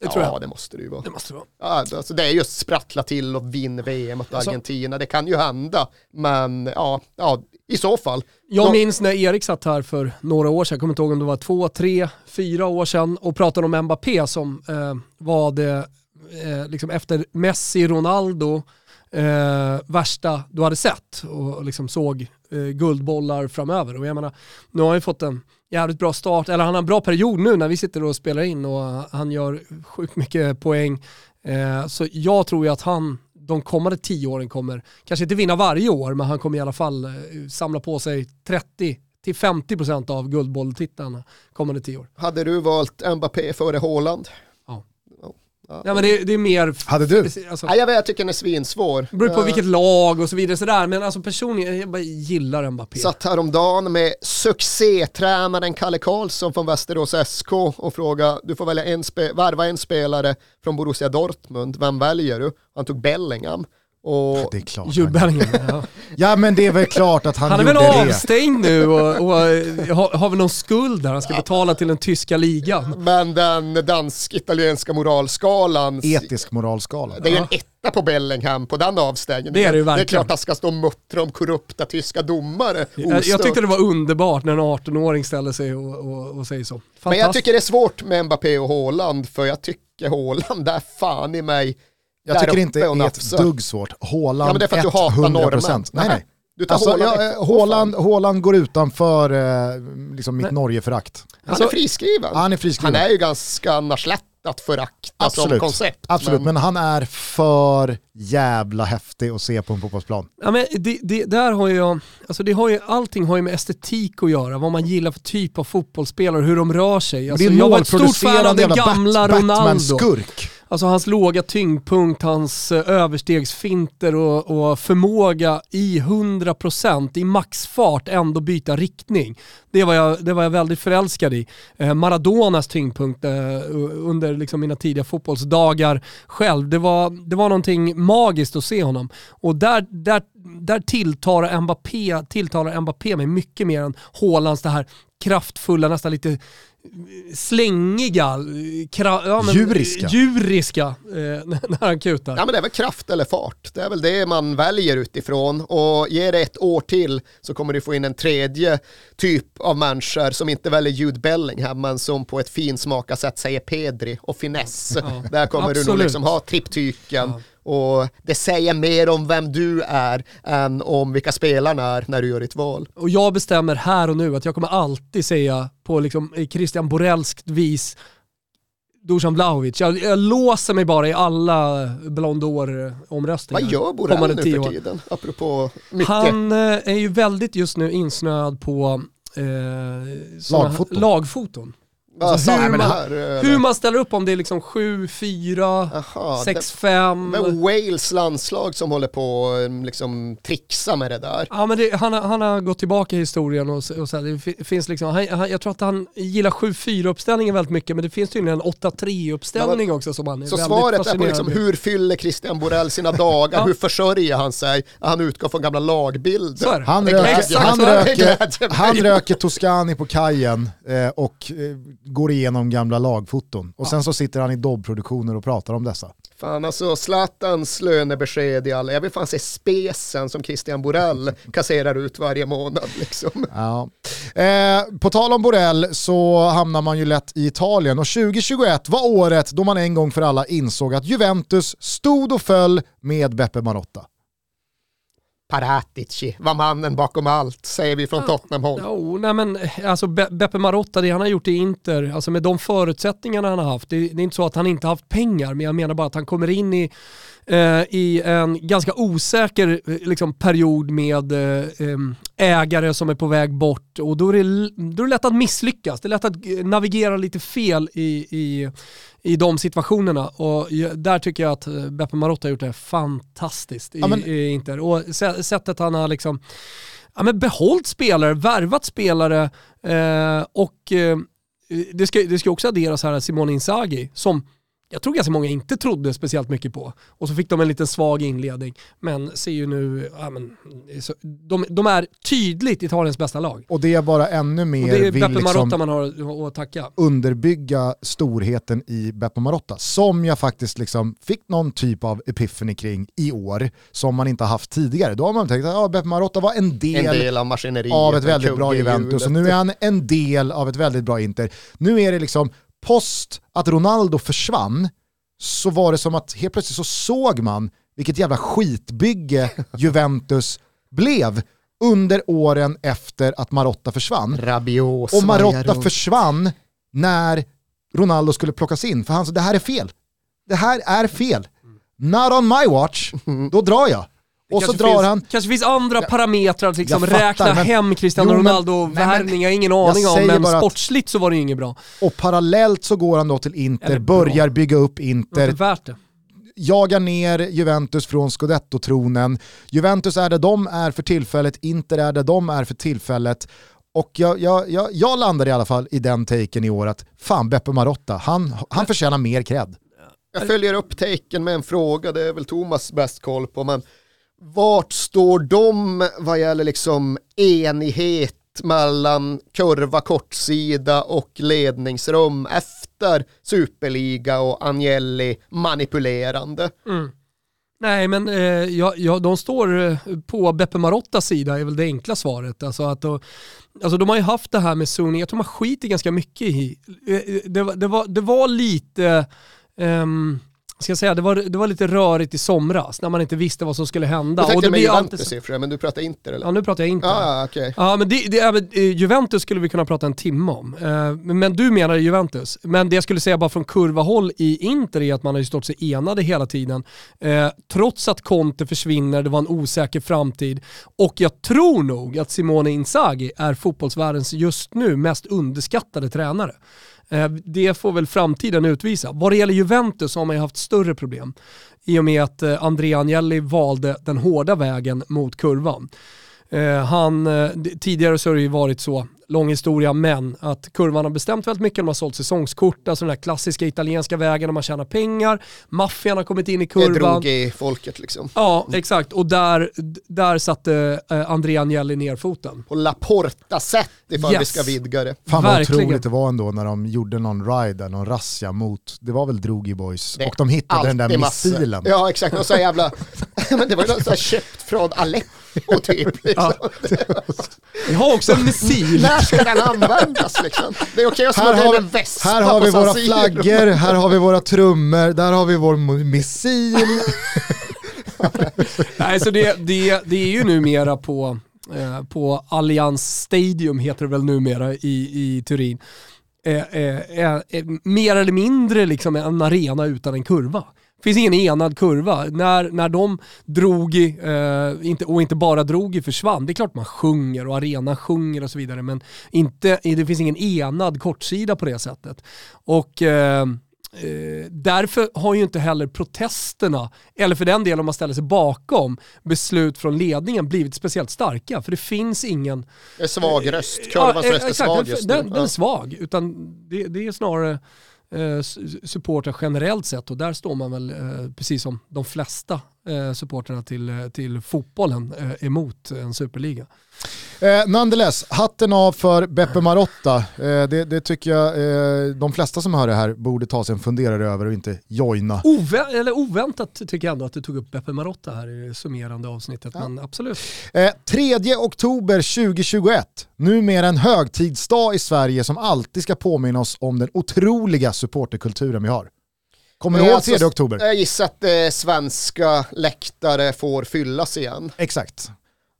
Det tror ja, jag. det måste det ju vara. Det måste det vara. Ja, alltså det är just sprattla till och vinn VM mot Alltså- Argentina. Det kan ju hända, men ja, ja i så fall. Jag Nå- minns när Erik satt här för några år sedan, jag kommer inte ihåg om det var två, tre, fyra år sedan och pratade om Mbappé som eh, var det, eh, liksom efter Messi, Ronaldo, eh, värsta du hade sett och liksom såg eh, guldbollar framöver. Och jag menar, nu har han ju fått en jävligt bra start, eller han har en bra period nu när vi sitter och spelar in och han gör sjukt mycket poäng. Eh, så jag tror ju att han de kommande tio åren kommer, kanske inte vinna varje år, men han kommer i alla fall eh, samla på sig 30 till 50% av guldbolltitlarna kommande tio år. Hade du valt Mbappé före Haaland? Ja. Ja. Ja, men det, det är mer... Hade du? Alltså, Nej, jag vet, jag tycker den är svinsvår. det beror på Eh, vilket lag och så vidare sådär, men alltså personligen, jag bara gillar Mbappé. Satt häromdagen med succétränaren Kalle Karlsson från Västerås SK och frågade, du får välja en spe- värva en spelare från Borussia Dortmund, vem väljer du? Han tog Bellingham. Och Det är klart. Bellingham, ja. Ja men det är väl klart att han, Han är gjorde väl det. avstängd nu och, och eh, har, har väl någon skuld där han ska betala till den tyska ligan. men den dansk-italienska moralskalan, Etisk moralskala. det är en etta på Bellingham på den avstängningen. Det är det ju Det är verkligen. klart att han ska stå och muttra om korrupta tyska domare. Jag, jag ostört. tyckte det var underbart när en 18-åring ställer sig och, och, och säger så. Men jag tycker det är svårt med Mbappé och Haaland, för jag tycker Haaland är fan i mig Jag där tycker inte det är ett dugg svårt. Haaland Ja, men det är för att du hatar 100%. norrmän. Nej, nej. Du tar Alltså, Haaland jag, Haaland, Haaland går utanför eh, liksom mitt Men- Norgeförakt. Han Alltså- är friskriven. Han är friskriven. Han är ju ganska annars lätt att förakta som Absolut. koncept. Absolut, men... han är för jävla häftig att se på en fotbollsplan. Ja, men det, det, där har jag, alltså det har ju, allting har ju med estetik att göra, vad man gillar för typ av fotbollsspelare, hur de rör sig. Men Alltså, det är en jag var ett stort fan av den gamla Bat- Ronaldo. Batman-skurk. Alltså hans låga tyngdpunkt, hans eh, överstegsfinter och, och förmåga i 100% i maxfart ändå byta riktning. Det var jag, det var jag väldigt förälskad i. Eh, Maradonas tyngdpunkt eh, under liksom mina tidiga fotbollsdagar själv, det var, det var någonting magiskt att se honom. Och där, där där tilltalar Mbappé, tilltalar Mbappé mig mycket mer än Haalands det här kraftfulla, nästan lite slängiga, kra, ja, men, Djuriska. djuriska eh, när han kutar. Ja men det är väl kraft eller fart. Det är väl det man väljer utifrån. Och ger det ett år till så kommer du få in en tredje typ av människor som inte väljer Jude Bellingham men som på ett finsmakat sätt säger Pedri och finess. Där kommer du nog liksom ha triptyken. Och det säger mer om vem du är än om vilka spelarna är när du gör ditt val. Och jag bestämmer här och nu att jag kommer alltid säga på liksom i Christian Borellskt vis Dusan Vlahovic. Jag, jag låser mig bara i alla Ballon d'Or-omröstningar. Vad gör Borrell nu för tiden? Apropå mycket. Han eh, är ju väldigt just nu insnöad på eh, Lagfoton. lagfoton. Alltså sa hur, man, här? eller? hur man ställer upp om det är liksom 7, 4, Jaha, 6, det- 5. Men Wales landslag som håller på att liksom trixa med det där. Ja, men det, han, har- han har gått tillbaka i historien och, och så här, det fi- finns liksom, han, han, jag tror att han gillar 7-4 uppställningen väldigt mycket men det finns tydligen en 8-3 uppställning också som han är Så väldigt svaret är på liksom, hur fyller Christian Borell sina dagar? Ja. Hur försörjer han sig? Han utgår från gamla lagbilder. Han röker, han, röker, han röker Toscani på kajen eh, och eh, går igenom gamla lagfoton. Och sen så sitter han i Dobb-produktioner och pratar om dessa. Fan alltså, Zlatans lönebesked i alla, jag vill fan se spesen som Christian Borell kasserar ut varje månad liksom. Ja. Eh, på tal om Borrell så hamnar man ju lätt i Italien och 2021 var året då man en gång för alla insåg att Juventus stod och föll med Beppe Marotta. Paratici var mannen bakom allt, säger vi från Tottenham-håll. Jo, nej men alltså Be- Beppe Marotta, det han har gjort i Inter, alltså med de förutsättningarna han har haft, det, det är inte så att han inte har haft pengar, men jag menar bara att han kommer in i, i en ganska osäker eh, liksom, period med eh, ägare som är på väg bort och då är, det, då är det lätt att misslyckas. Det är lätt att eh, navigera lite fel i, i, i de situationerna och där tycker jag att eh, Beppe Marotta har gjort det fantastiskt i, Ja, men- i Inter. Och sä- sättet han har liksom ja, men behållit spelare, värvat spelare eh, och eh, det, ska, det ska också adderas här Simone Inzaghi som jag tror ganska många inte trodde speciellt mycket på. Och så fick de en liten svag inledning. Men ser ju nu, ja, men, så, de, de är tydligt Italiens bästa lag. Och det är bara ännu Och mer det är vill Beppe Marotta liksom man har att tacka. underbygga storheten i Beppe Marotta. Som jag faktiskt liksom fick någon typ av epiphany kring i år, som man inte har haft tidigare. Då har man tänkt att ja, Beppe Marotta var en del, En del av av ett väldigt bra Juventus och nu är han en del av ett väldigt bra Inter. Nu är det liksom post att Ronaldo försvann så var det som att helt plötsligt så såg man vilket jävla skitbygge Juventus blev under åren efter att Marotta försvann. Rabiot, Och Marotta försvann när Ronaldo skulle plockas in. För han sa det här är fel. Det här är fel. Not on my watch. Då drar jag. Och så drar finns, han. kanske finns andra parametrar att liksom fattar, räkna men- hem Cristiano Ronaldo-värvning, jag har ingen jag aning om, men bara att- sportsligt så var det ju inget bra. Och parallellt så går han då till Inter, börjar bygga upp Det Inter, inte värt det. jagar ner Juventus från scudetto-tronen. Juventus är där de är för tillfället, Inter är där de är för tillfället. Och jag, jag, jag, jag landar i alla fall i den taken i år att fan Beppe Marotta, han, han förtjänar mer cred. Jag följer upp taken med en fråga, det är väl Thomas bäst koll på, men vart står de vad gäller liksom enighet mellan kurva kortsida och ledningsrum efter superliga och Agnelli manipulerande? Mm. Nej, men eh, ja, ja, de står eh, på Beppe Marottas sida är väl det enkla svaret. Alltså att då, alltså de har ju haft det här med zoning, jag tror man skiter ganska mycket i. Eh, eh, det, var- det, var, det var lite, ehm, ska jag säga, det var, det var lite rörigt i somras när man inte visste vad som skulle hända. Du tänkte det med alltid siffror, men du pratar inte eller? Ja, nu pratar jag inte. Ah, okej. Ja, men det, det eh, Juventus skulle vi kunna prata en timme om. Eh, men- Men du menar Juventus. Men det jag skulle säga bara från kurvahåll i Inter är att man har ju stått sig enade hela tiden. Eh, trots att Conte försvinner, det var en osäker framtid. Och jag tror nog att Simone Inzaghi är fotbollsvärldens just nu mest underskattade tränare. Eh, det får väl framtiden utvisa. Vad det gäller Juventus har man ju haft större problem i och med att eh, Andrea Agnelli valde den hårda vägen mot kurvan. Eh, han, tidigare så har det ju varit så lång historia, men att kurvan har bestämt väldigt mycket, de har sålt säsongskort, alltså den här klassiska italienska vägen där man tjänar pengar, maffian har kommit in i Det kurvan. drog i folket liksom. Ja, exakt. Och där, där satte eh, Andrea Agnelli ner foten. På Laporta-sätt ifall vi Yes. ska vidga det. Fan vad Verkligen. otroligt det var ändå när de gjorde någon ride, där, någon razzia mot, det var väl Drogi Boys, Det och de hittade den där missilen. Ja exakt, och så jävla, men det var ju något så här köpt från Aleppo typ. Liksom. Vi har också en missil. När ska den användas liksom? Det är okej att Här har, in en vi, vespa här har vi våra flaggor, här har vi våra trummor, där har vi vår missil. Nej, så det, det, det är ju numera på, eh, på Allianz Stadium, heter det väl numera, i, i Turin. Eh, eh, eh, eh, mer eller mindre liksom en arena utan en kurva. Det finns ingen enad kurva. När, när de drog i, eh, inte, och inte bara drog i försvann, det är klart man sjunger och arenan sjunger och så vidare, men inte, det finns ingen enad kortsida på det sättet. Och eh, Eh, därför har ju inte heller protesterna, eller för den delen om man ställer sig bakom beslut från ledningen blivit speciellt starka. För det finns ingen... Är svag röst, kurvans eh, röst är svag den, just nu. den, den är Ja. svag, utan det, det är snarare eh, Eh, supportrar generellt sett och där står man väl eh, precis som de flesta eh, supportrarna till, eh, till fotbollen eh, emot en superliga. Eh, nonetheless, hatten av för Beppe Marotta. Eh, det, det tycker jag eh, de flesta som hör det här borde ta sig en funderare över och inte joina. Ovä- eller oväntat tycker jag ändå att du tog upp Beppe Marotta här i det summerande avsnittet, men absolut. Eh, 3 oktober 2021, numera en högtidsdag i Sverige som alltid ska påminna oss om den otroliga supporterkulturen vi har. Kommer Eh, ihåg alltså, 3 oktober? Jag gissar att eh, svenska läktare får fyllas igen. Exakt.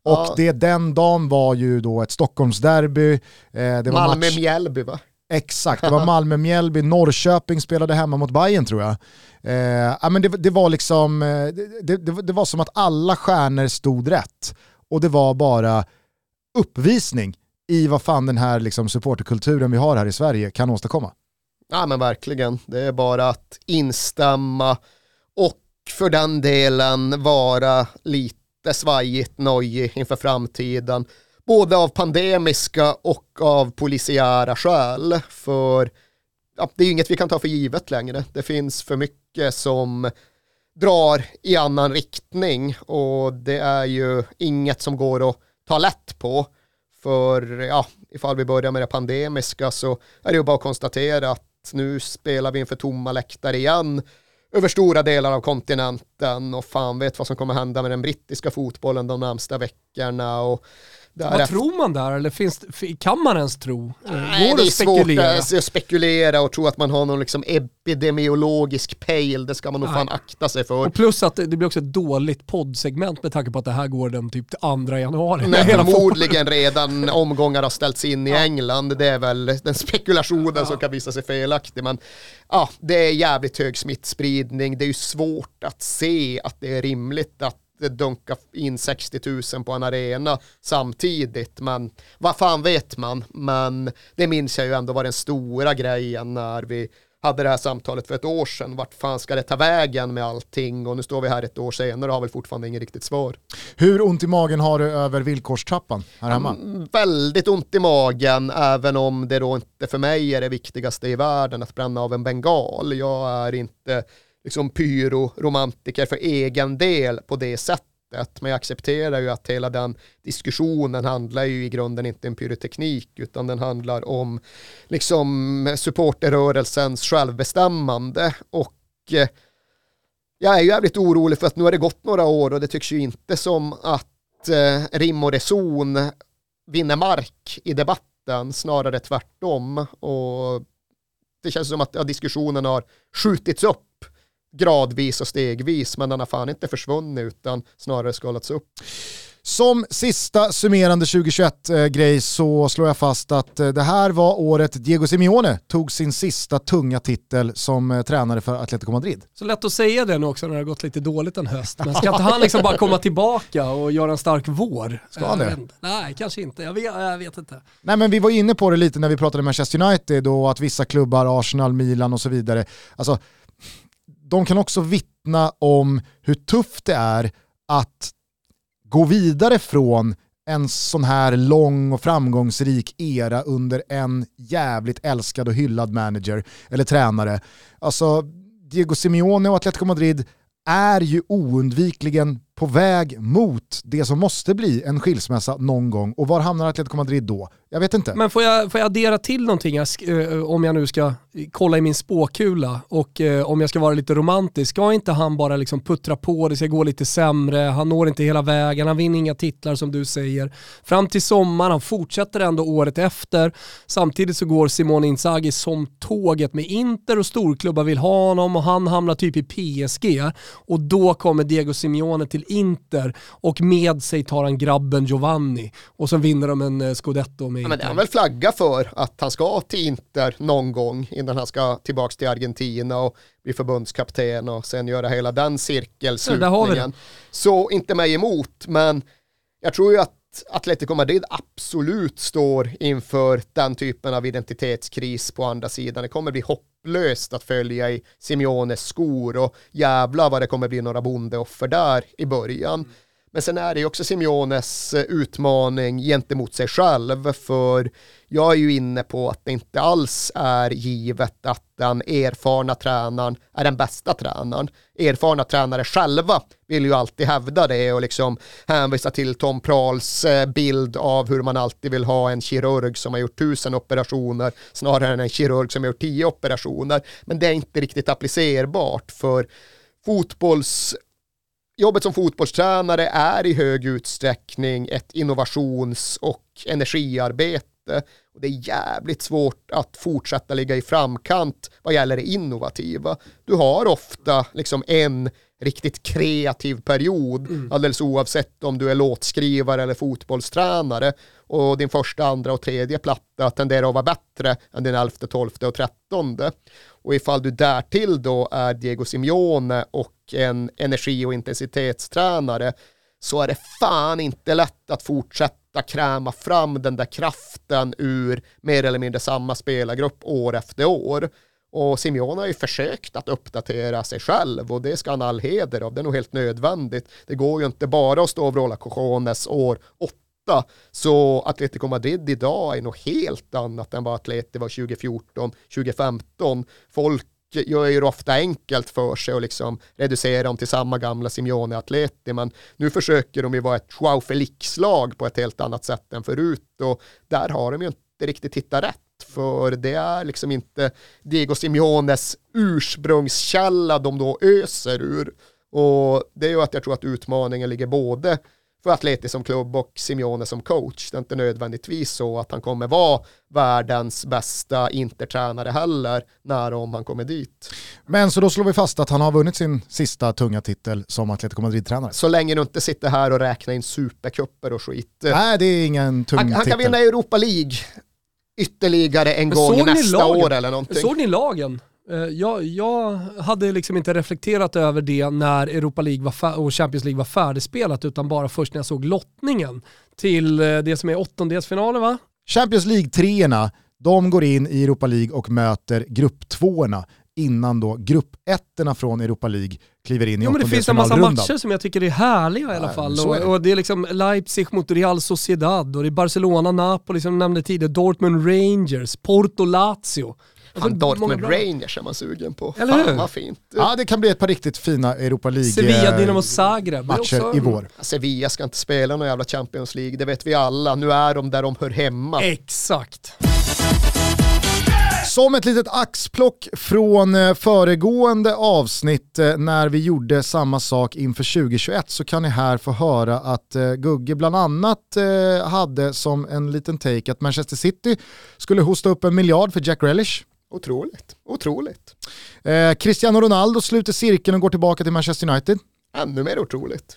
Och Ja. det den dagen var ju då ett Stockholmsderby. Eh. Malmö-Mjällby va? Exakt, det var Malmö-Mjällby, Norrköping spelade hemma mot Bayern tror jag. Eh, ja, men det, det var liksom, eh, det, det, det var som att alla stjärnor stod rätt. Och det var bara uppvisning i vad fan den här liksom, supporterkulturen vi har här i Sverige kan åstadkomma. Ja men verkligen, det är bara att instämma och för den delen vara lite svajigt nojig inför framtiden. Både av pandemiska och av polisiära skäl. För ja, det är ju inget vi kan ta för givet längre. Det finns för mycket som drar i annan riktning och det är ju inget som går att ta lätt på. För ja, ifall vi börjar med det pandemiska så är det ju bara att konstatera att nu spelar vi inför tomma läktare igen över stora delar av kontinenten och fan vet vad som kommer hända med den brittiska fotbollen de närmsta veckorna och vad därefter tror man där? Eller finns, kan man ens tro? Eh, Nej, Går det det är spekulera? svårt att spekulera och tro att man har någon liksom epidemiologisk pejl, det ska man nog Nej. fan akta sig för. Och plus att det det blir också ett dåligt poddsegment med tanke på att det här går den typ 2 januari. Nej, förmodligen redan omgångar har ställts in i England. Det är väl den spekulationen som kan visa sig felaktig. Men ja, det är jävligt hög smittspridning. Det är ju svårt att se att det är rimligt att dunka in 60 000 på en arena samtidigt. Men vad fan vet man? Men det minns jag ju ändå var den stora grejen när vi hade det här samtalet för ett år sedan. Vart fan ska det ta vägen med allting? Och nu står vi här ett år senare och har väl fortfarande ingen riktigt svar. Hur ont i magen har du över villkorstrappan här hemma? Mm, Väldigt ont i magen, även om det då inte för mig är det viktigaste i världen att bränna av en bengal. Jag är inte liksom pyroromantiker för egen del på det sättet. Men jag accepterar ju att hela den diskussionen handlar ju i grunden inte om pyroteknik utan den handlar om liksom supporterrörelsens självbestämmande och eh, jag är ju jävligt orolig för att nu har det gått några år och det tycks ju inte som att eh, rim och reson vinner mark i debatten, snarare tvärtom. Och det känns som att ja, diskussionen har skjutits upp gradvis och stegvis, men den har fan inte försvunnit utan snarare skalats upp. Som sista summerande 2021-grej så slår jag fast att eh, det här var året Diego Simeone tog sin sista tunga titel som eh, tränare för Atletico Madrid. Så lätt att säga det nu också när det har gått lite dåligt en höst. Men ska inte han liksom bara komma tillbaka och göra en stark vår? Ska han det? Nej, kanske inte. Jag vet, jag vet inte. Nej men vi var inne på det lite när vi pratade Manchester United och att vissa klubbar, Arsenal, Milan och så vidare, alltså de kan också vittna om hur tufft det är att gå vidare från en sån här lång och framgångsrik era under en jävligt älskad och hyllad manager eller tränare. Alltså, Diego Simeone och Atletico Madrid är ju oundvikligen på väg mot det som måste bli en skilsmässa någon gång. Och var hamnar Atletico Madrid då? Jag vet inte. Men får jag, får jag addera till någonting jag eh, eh, om jag nu ska kolla i min spåkula och eh, om jag ska vara lite romantisk. Ska inte han bara liksom puttra på, det ska gå lite sämre, han når inte hela vägen, han vinner inga titlar som du säger. Fram till sommaren, han fortsätter ändå året efter. Samtidigt så går Simone Inzaghi som tåget med Inter och storklubbar vill ha honom och han hamnar typ i PSG. Och då kommer Diego Simeone till Inter och med sig tar han grabben Giovanni och så vinner de en eh, scudetto med Ja, men det Inter. han väl flagga för att han ska till Inter någon gång innan han ska tillbaka till Argentina och bli förbundskapten och sen göra hela den Ja, har cirkelslutningen. Så inte mig emot, men jag tror ju att Atletico Madrid absolut står inför den typen av identitetskris på andra sidan. Det kommer bli hopplöst att följa i Simeones skor och jävla vad det kommer bli några bondeoffer där i början. Mm. Men sen är det ju också Simeones eh, utmaning gentemot sig själv, för jag är ju inne på att det inte alls är givet att den erfarna tränaren är den bästa tränaren. Erfarna tränare själva vill ju alltid hävda det och liksom hänvisa till Tom Prahls eh, bild av hur man alltid vill ha en kirurg som har gjort tusen operationer snarare än en kirurg som har gjort tio operationer. Men det är inte riktigt applicerbart för fotbolls jobbet som fotbollstränare är i hög utsträckning ett innovations och energiarbete. Och det är jävligt svårt att fortsätta ligga i framkant vad gäller det innovativa. Du har ofta liksom en riktigt kreativ period, alldeles oavsett om du är låtskrivare eller fotbollstränare. Och din första, andra och tredje platta tenderar att vara bättre än din elfte, tolfte och trettonde. Och ifall du därtill då är Diego Simeone och en energi och intensitetstränare så är det fan inte lätt att fortsätta kräma fram den där kraften ur mer eller mindre samma spelargrupp år efter år. Och Simeone har ju försökt att uppdatera sig själv och det ska han ha all heder av. Det är nog helt nödvändigt. Det går ju inte bara att stå och vråla cojones år 8 så Atletico Madrid idag är nog helt annat än vad Atleti var 2014, 2015. Folk gör ju ofta enkelt för sig och liksom reducerar dem till samma gamla Simeone Atleti, men nu försöker de ju vara ett Joao Felix-lag på ett helt annat sätt än förut och där har de ju inte riktigt hittat rätt för det är liksom inte Diego Simeones ursprungskälla de då öser ur. Och det är ju att jag tror att utmaningen ligger både för Atleti som klubb och Simeone som coach. Det är inte nödvändigtvis så att han kommer vara världens bästa intertränare heller när om han kommer dit. Men så då slår vi fast att han har vunnit sin sista tunga titel som Atletico Madrid-tränare. Så länge du inte sitter här och räknar in supercuper och skit. Nej, det är ingen tung Han, han titel. kan vinna Europa League ytterligare en Men gång nästa lagen? år eller någonting. Såg ni lagen? Eh, Jag, jag hade liksom inte reflekterat över det när Europa League och Champions League var färdigspelat utan bara först när jag såg lottningen till eh, det som är åttondelsfinalen va? Champions League-treorna, de går in i Europa League och möter grupptvåorna innan då gruppettorna från Europa League kliver in i Jo men det finns en massa matcher som jag tycker är härliga i alla Ja, fall. är det. Och, och det är liksom Leipzig mot Real Sociedad och det är Barcelona, Napoli som jag nämnde tidigare, Dortmund Rangers, Porto Många Dortmund Rangers är man sugen på. Eller Fan hur? vad fint. Ja, det kan bli ett par riktigt fina Europa Sevilla, League Dinamo eh, Zagreb. Det är matcher också- i vår. Sevilla ska inte spela någon jävla Champions League, det vet vi alla. Nu är de där de hör hemma. Exakt. Som ett litet axplock från eh, föregående avsnitt eh, när vi gjorde samma sak inför 2021 så kan ni här få höra att Gugge bland annat hade som en liten take att Manchester City skulle hosta upp en miljard för Jack Grealish. Otroligt, otroligt. Eh, Cristiano Ronaldo sluter cirkeln och går tillbaka till Manchester United. Ännu mer otroligt.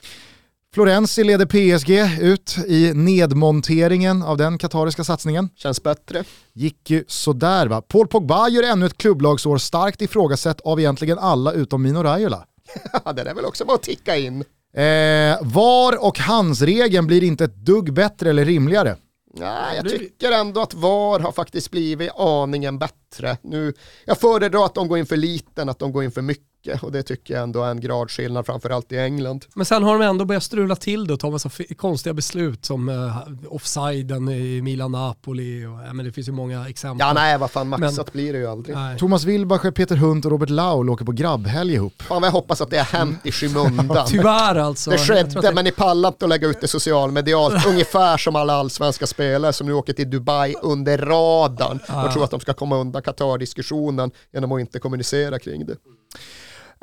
Florenzi leder PSG ut i nedmonteringen av den katariska satsningen. Känns bättre. Gick ju sådär va. Paul Pogba gör ännu ett klubblagsår starkt ifrågasatt av egentligen alla utom Mino Raiola. Det är väl också bara att ticka in. Eh, VAR och hans-regeln blir inte ett dugg bättre eller rimligare. Nej, jag tycker ändå att VAR har faktiskt blivit aningen bättre. Nu, jag föredrar att de går in för lite än att de går in för mycket. Mycket och det tycker jag ändå är en gradskillnad framförallt i England. Men sen har de ändå börjat strula till det och ta massa konstiga beslut som uh, offsiden i Milan-Napoli. Och, ja, men det finns ju många exempel. Ja nej vad fan maxat Men- blir det ju aldrig. Nej. Thomas Wilbacher, Peter Hunt och Robert Laul åker på grabbhelg ihop. Fan jag hoppas att det har hänt i skymundan. Tyvärr alltså. Det skedde, det- men ni pallar inte att lägga ut det socialmedialt. Ungefär som alla allsvenska spelare som nu åker till Dubai under radarn och tror att de ska komma undan Qatar-diskussionen genom att inte kommunicera kring det.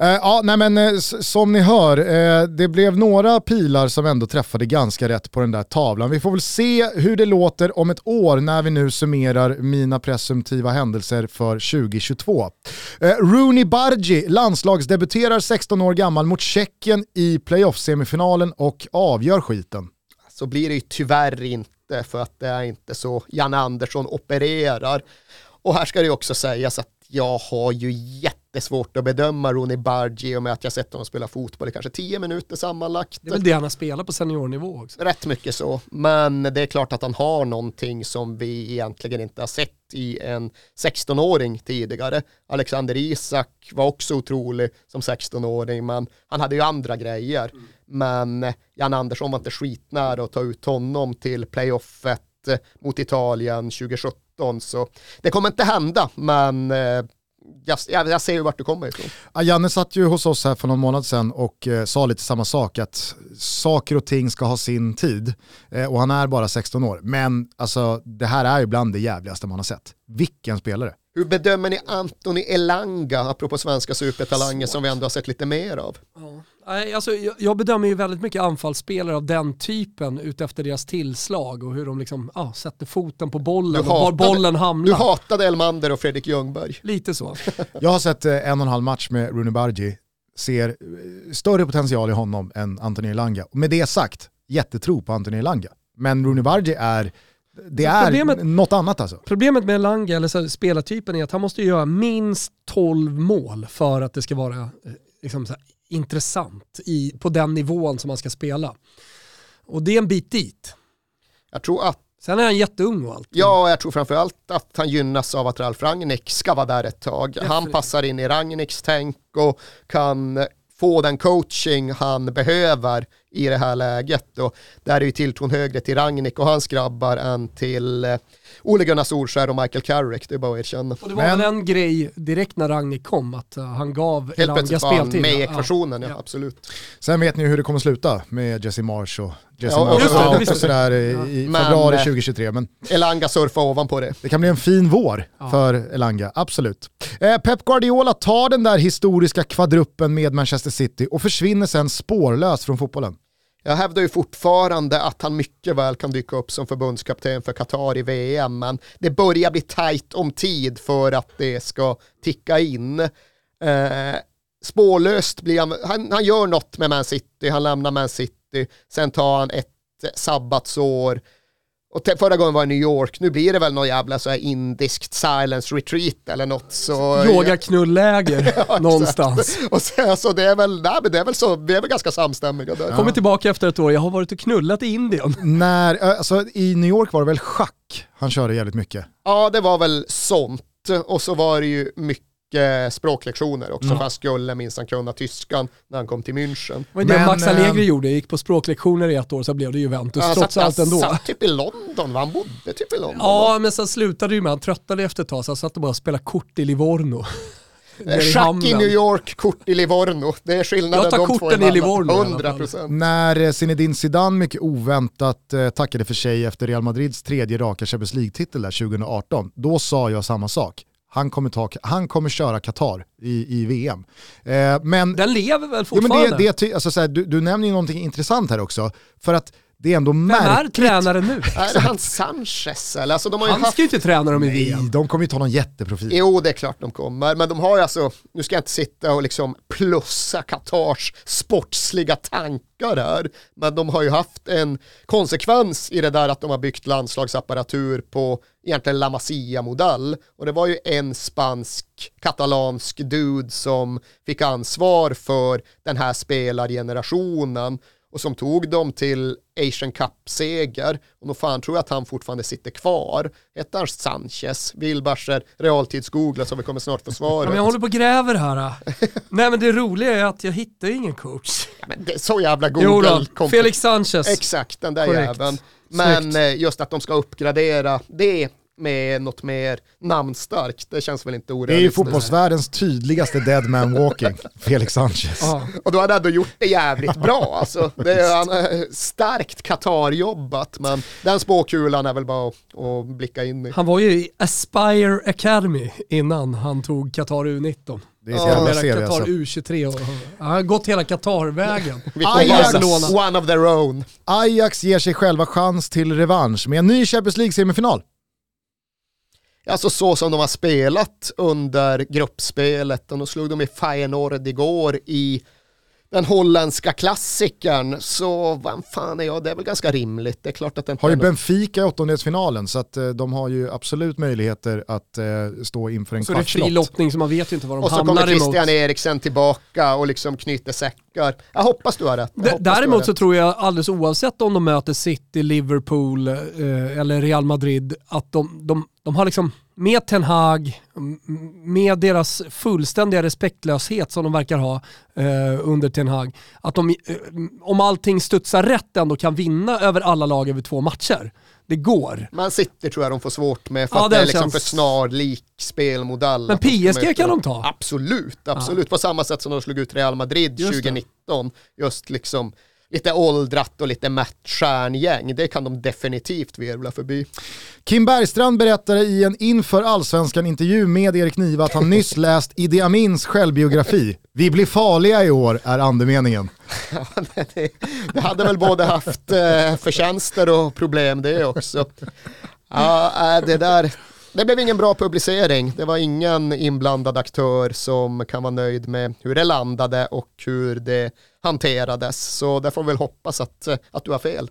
Uh, ja, nej men uh, som ni hör, uh, det blev några pilar som ändå träffade ganska rätt på den där tavlan. Vi får väl se hur det låter om ett år när vi nu summerar mina presumtiva händelser för 2022. Eh, Rooney Bargi landslagsdebuterar 16 år gammal mot Tjeckien i playoff-semifinalen och avgör skiten. Så blir det ju tyvärr inte för att det är inte så Janne Andersson opererar. Och här ska det också sägas att jag har ju jättesvårt att bedöma Ronny Bargi i och med att jag sett honom spela fotboll i kanske 10 minuter sammanlagt. Det är väl det han har spelat på seniornivå också. Rätt mycket så, men det är klart att han har någonting som vi egentligen inte har sett i en 16-åring tidigare. Alexander Isak var också otrolig som 16-åring, men han hade ju andra grejer. Men Jan Andersson var inte skitnära att ta ut honom till playoffet mot Italien 2017, så det kommer inte hända, men eh, jag, jag, jag ser ju vart du kommer ifrån. Ja, Janne satt ju hos oss här för någon månad sedan och eh, sa lite samma sak, att saker och ting ska ha sin tid. Eh, och han är bara 16 år. Men alltså, det här är ju bland det jävligaste man har sett. Vilken spelare. Hur bedömer ni Anthony Elanga, apropå svenska supertalanger som vi ändå har sett lite mer av? Ja. Alltså, jag, bedömer ju väldigt mycket anfallsspelare av den typen utefter deras tillslag och hur de liksom, ja, sätter foten på bollen Du och var hatade- bollen Du hamnar. hatade Elmander och Fredrik Ljungberg. Lite så. Jag har sett eh, en och en halv match med Rooney Bargi, ser eh, större potential i honom än Anthony Elanga. Med det sagt, jättetro på Anthony Elanga. Men Rooney Bargi är, det är problemet- något annat alltså. Problemet med Elanga, eller så, spelartypen, är att han måste ju göra minst 12 mål för att det ska vara eh, liksom, så här, intressant i, på den nivån som man ska spela. Och det är en bit dit. Jag tror att, Sen är han jätteung och allt. ja, jag tror framförallt att han gynnas av att Ralf Rangnick ska vara där ett tag. Han passar in i Rangnicks tänk och kan få den coaching han behöver i det här läget. Och där är ju tilltron högre till Rangnick och hans grabbar än till eh, Ole Gunnar Solskjaer och Michael Carrick, det är bara att erkänna. Och det var Men- väl en grej direkt när Ragnik kom, att uh, han gav Helt Elanga plötsligt var han speltid. med i Ja. ekvationen, ja, Ja. absolut. Sen vet ni ju hur det kommer sluta med Jesse Marsh och Jesse Ja, Marsh just det, det out visste och sådär i, Men, februari eh, 2023. Men Elanga surfar ovanpå det. Det kan bli en fin vår för Elanga, absolut. Eh, Pep Guardiola tar den där historiska kvadruppen med Manchester City och försvinner sen spårlöst från fotbollen. Jag hävdar ju fortfarande att han mycket väl kan dyka upp som förbundskapten för Qatar i VM, men det börjar bli tajt om tid för att det ska ticka in. Eh, spårlöst blir han, han, han gör något med Man City, han lämnar Man City, sen tar han ett sabbatsår, och te- förra gången var i New York, nu blir det väl någon jävla så här indiskt silence retreat eller något. Så, Yoga knulläger någonstans. Och så det är väl, nej, men det är väl så, vi är väl ganska samstämmiga där. Kommer tillbaka efter ett år, jag har varit och knullat i Indien. När, alltså, I New York var det väl schack han körde jävligt mycket. Ja, det var väl sånt. Och så var det ju mycket språklektioner också, Mm. för han skulle minsann kunna tyskan när han kom till München. Ju det Men, Max Allegri eh, gjorde, gick på språklektioner i ett år så blev det Juventus Han trots satt, allt han ändå. satt typ i London, va? han bodde typ i London. Ja, men sen slutade ju med, han tröttnade efter ett tag så han satt och bara spelade kort i Livorno. Schack i. New York, kort i Livorno. Det är skillnaden Jag tar de två korten i. Livorno i fall. 100 procent. När eh, Zinedine Zidane mycket oväntat eh, tackade för sig efter Real Madrids tredje raka Champions League-titel där 2018, då sa jag samma sak. Han kommer, ta, han kommer köra Qatar i, i VM. Eh, men Den lever väl Ja, men fortfarande? det, det, alltså, så här, du, du nämner ju någonting intressant här också, för att det är ändå Vem är märkligt. tränare nu? Är det han Sanchez eller? Alltså, de har ju Han haft ska ju inte träna dem i Nej, VM. de kommer ju ta någon jätteprofil. Jo, det är klart de kommer, men de har ju alltså, nu ska jag inte sitta och liksom plussa Qatars sportsliga tankar här, men de har ju haft en konsekvens i det där att de har byggt landslagsapparatur på egentligen La Masia-modell, och det var ju en spansk, katalansk dude som fick ansvar för den här spelargenerationen, och som tog dem till Asian Cup-seger. Och nog fan tror jag att han fortfarande sitter kvar. Hette han Sanchez? Wilbarser realtidsgoogla så vi kommer snart få svaret. men jag håller på och gräver här. Nej men det roliga är att jag hittar ingen coach. Ja, men det så jävla Jo Google. Felix Sanchez. Exakt, den där Korrekt. jäveln. Men Snyggt. eh, just att de ska uppgradera det med något mer namnstarkt, det känns väl inte Det är ju fotbollsvärldens tydligaste dead man walking, Felix Sanchez. Ja. Och då hade han ändå gjort det jävligt bra. Alltså, det är, han starkt Qatar-jobbat, men den spåkulan är väl bara att, att blicka in i. Han var ju i Aspire Academy innan han tog Qatar U19. Det är så jävla Mera serie Qatar alltså. U23 och han har gått hela Qatar-vägen. Ajax. One of their own. Ajax ger sig själva chans till revansch med en ny Champions League-semifinal. Alltså så som de har spelat under gruppspelet. Och då slog de i Feyenoord igår i den holländska klassikern så vad fan är jag, det är väl ganska rimligt. Det är klart att inte Har ju Benfica i åttondelsfinalen så att eh, de har ju absolut möjligheter att eh, stå inför en Så det är fri kvartslott. lottning så man vet ju inte vad de Och så hamnar kommer emot. Christian Eriksen tillbaka och liksom knyter säckar. Jag hoppas du har rätt. D- Däremot så rätt. tror jag alldeles oavsett om de möter City, Liverpool eh, eller Real Madrid att de, de, de har liksom med Ten Hag, med deras fullständiga respektlöshet som de verkar ha eh, under Ten Hag, att de eh, om allting studsar rätt ändå kan vinna över alla lag över två matcher. Det går. Man sitter tror jag de får svårt med för Ja, att det är liksom känns- för snarlik spelmodell. Men de PSG möta- kan de ta. Absolut, absolut. På samma sätt som de slog ut Real Madrid Just det. 2019. Just liksom lite åldrat och lite mätt stjärngäng. Det kan de definitivt virvla förbi. Kim Bergstrand berättade i en inför allsvenskan-intervju med Erik Niva att han nyss läst Idi Amins självbiografi. Vi blir farliga i år är andemeningen. det, det hade väl både haft eh, förtjänster och problem det också. Ja, äh, det där, det blev ingen bra publicering. Det var ingen inblandad aktör som kan vara nöjd med hur det landade och hur det hanterades. Så där får vi väl hoppas att, eh, att du har fel.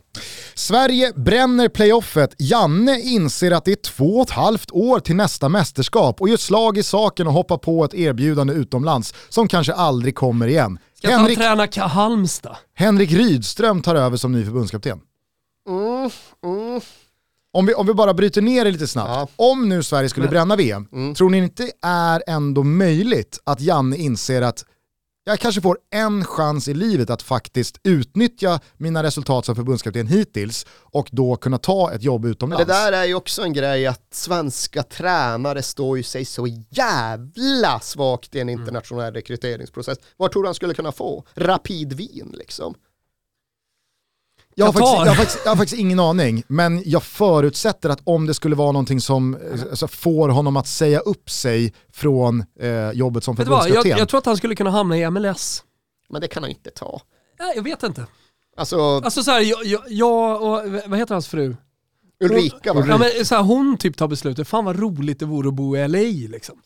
Sverige bränner playoffet. Janne inser att det är två och ett halvt år till nästa mästerskap och gör slag i saken och hoppar på ett erbjudande utomlands som kanske aldrig kommer igen. Ska Henrik, han träna Halmstad? Henrik Rydström tar över som ny förbundskapten. Mm, mm. Om vi, om vi bara bryter ner det lite snabbt. Ja. Om nu Sverige skulle Men- bränna VM, tror ni inte är ändå möjligt att Janne inser att jag kanske får en chans i livet att faktiskt utnyttja mina resultat som förbundskapten hittills och då kunna ta ett jobb Men utomlands. det där är ju också en grej att svenska tränare står ju sig så jävla svagt i en internationell rekryteringsprocess. Vad tror du han skulle kunna få? Rapid vin liksom. Jag har, faktiskt, jag, har faktiskt, jag har faktiskt ingen aning, men jag förutsätter att om det skulle vara någonting som alltså, får honom att säga upp sig från eh, jobbet som förbundskapten. Jag, jag tror att han skulle kunna hamna i MLS. Men det kan han inte ta. Nej, jag vet inte. Alltså Alltså så här, jag, jag, jag och, vad heter hans fru? Ulrika va? Ja, men, så här, hon typ tar beslutet, fan vad roligt det vore att bo i LA liksom.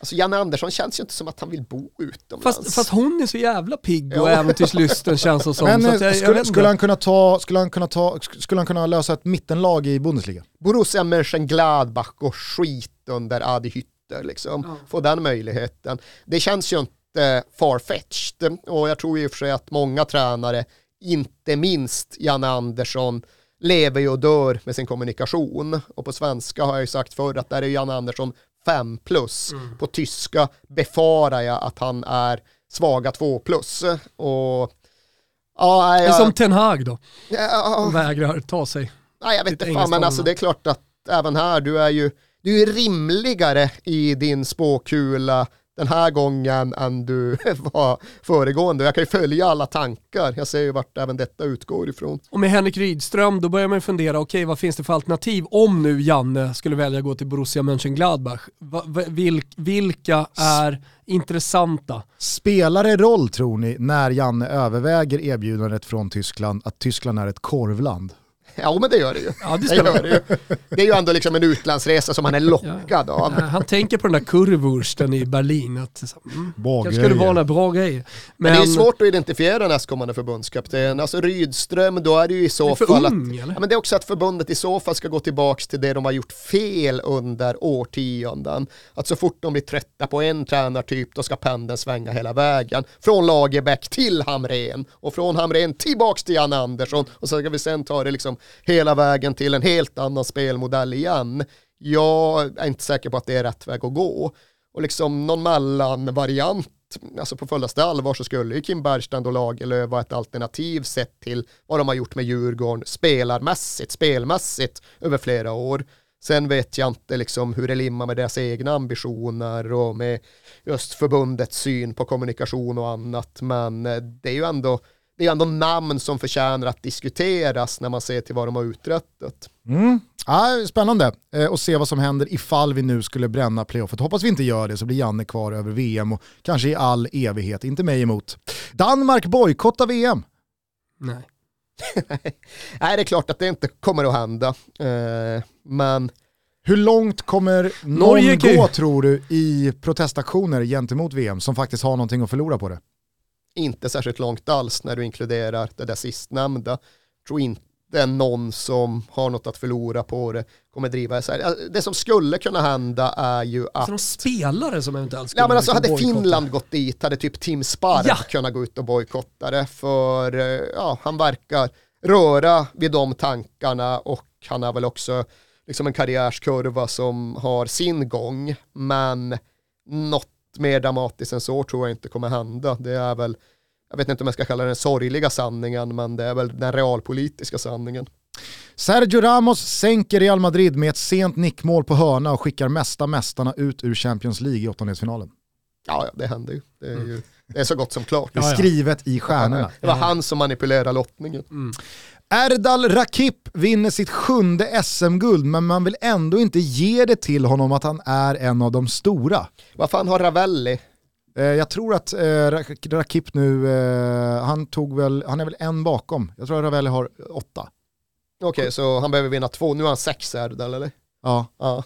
Alltså Janne Andersson känns ju inte som att han vill bo utomlands. Fast, fast hon är så jävla pigg och Ja. äventyrslysten känns det som. Men så eh, att jag, jag skulle, skulle, han kunna ta, skulle, han kunna ta, skulle han kunna lösa ett mittenlag i Bundesliga? Borussia Mönchengladbach och skit under Adi Hütter liksom. Få den möjligheten. Det känns ju inte farfetched och jag tror i och för sig att många tränare, inte minst Janne Andersson, lever ju och dör med sin kommunikation. Och på svenska har jag ju sagt förr att där är Janne Andersson 5 plus. På tyska befarar jag att han är svaga 2 plus. Och ja, jag, som Ten Hag då, ja, vägrar ta sig. Nej, jag vet inte fan, men alltså det är klart att även här, du är ju du är rimligare i din spåkula den här gången än du var föregående. Jag kan ju följa alla tankar, jag ser ju vart även detta utgår ifrån. Och med Henrik Rydström, då börjar man ju fundera, okej vad finns det för alternativ om nu Janne skulle välja att gå till Borussia Mönchengladbach? Vilka är intressanta? Spelar det roll tror ni när Janne överväger erbjudandet från Tyskland att Tyskland är ett korvland? Ja men det gör det ju. Ja, det Det, gör det, ju. det är ju ändå liksom en utlandsresa som han är lockad av. Ja, Han tänker på den där kurvursten i Berlin. Att, mm, kanske skulle vara bra grejer. Men, det är svårt att identifiera nästkommande förbundskapten. Alltså Rydström, då är det ju i så för fall ung, att... eller? Ja, men det är också att förbundet i så fall ska gå tillbaka till det de har gjort fel under årtionden. Att så fort de blir trötta på en tränartyp, då ska pendeln svänga hela vägen. Från Lagerbäck till Hamrén och från Hamrén tillbaks till Jan Andersson och så ska vi sen ta det liksom hela vägen till en helt annan spelmodell igen. Jag är inte säker på att det är rätt väg att gå. Och liksom någon mellanvariant alltså på fullaste allvar så skulle ju Kim Bergstrand och Lagerlöf vara ett alternativ sett till vad de har gjort med Djurgården spelarmässigt, spelmässigt över flera år. Sen vet jag inte liksom hur det limmar med deras egna ambitioner och med just förbundets syn på kommunikation och annat, men det är ju ändå det är ändå namn som förtjänar att diskuteras när man ser till vad de har uträttat. Mm. Ja, spännande eh, att se vad som händer ifall vi nu skulle bränna playoffet. Hoppas vi inte gör det så blir Janne kvar över VM och kanske i all evighet, inte mig emot. Danmark bojkottar VM. Nej. Nej, det är klart att det inte kommer att hända, eh, men Hur långt kommer någon Norge gå tror du i protestaktioner gentemot VM som faktiskt har någonting att förlora på det? Inte särskilt långt alls när du inkluderar det där sistnämnda. tror inte någon som har något att förlora på det kommer driva det så här. Det som skulle kunna hända är ju att Alltså de spelare som eventuellt skulle Ja men alltså hade bojkotta. Finland gått dit hade typ Tim Sparv Ja. kunnat gå ut och bojkotta det för eh, ja, han verkar röra vid de tankarna och han har väl också liksom en karriärskurva som har sin gång men något mer dramatiskt än så tror jag inte kommer hända. Det är väl, jag vet inte om jag ska kalla det den sorgliga sanningen men det är väl den realpolitiska sanningen. Sergio Ramos sänker Real Madrid med ett sent nickmål på hörna och skickar mesta mästarna ut ur Champions League i åttondelsfinalen. Ja, ja det händer ju. Det är, ju, det är så gott som klart. Det är skrivet i stjärnorna. Det var han som manipulerade lottningen. Erdal Rakip vinner sitt sjunde SM-guld men man vill ändå inte ge det till honom att han är en av de stora. Vad fan har Ravelli? Eh, jag tror att eh, Rak- Rakip nu, eh, han, tog väl, han är väl en bakom. Jag tror att Ravelli har åtta. Okej, så han behöver vinna två. Nu är han sex Erdal eller? Ja. Ja.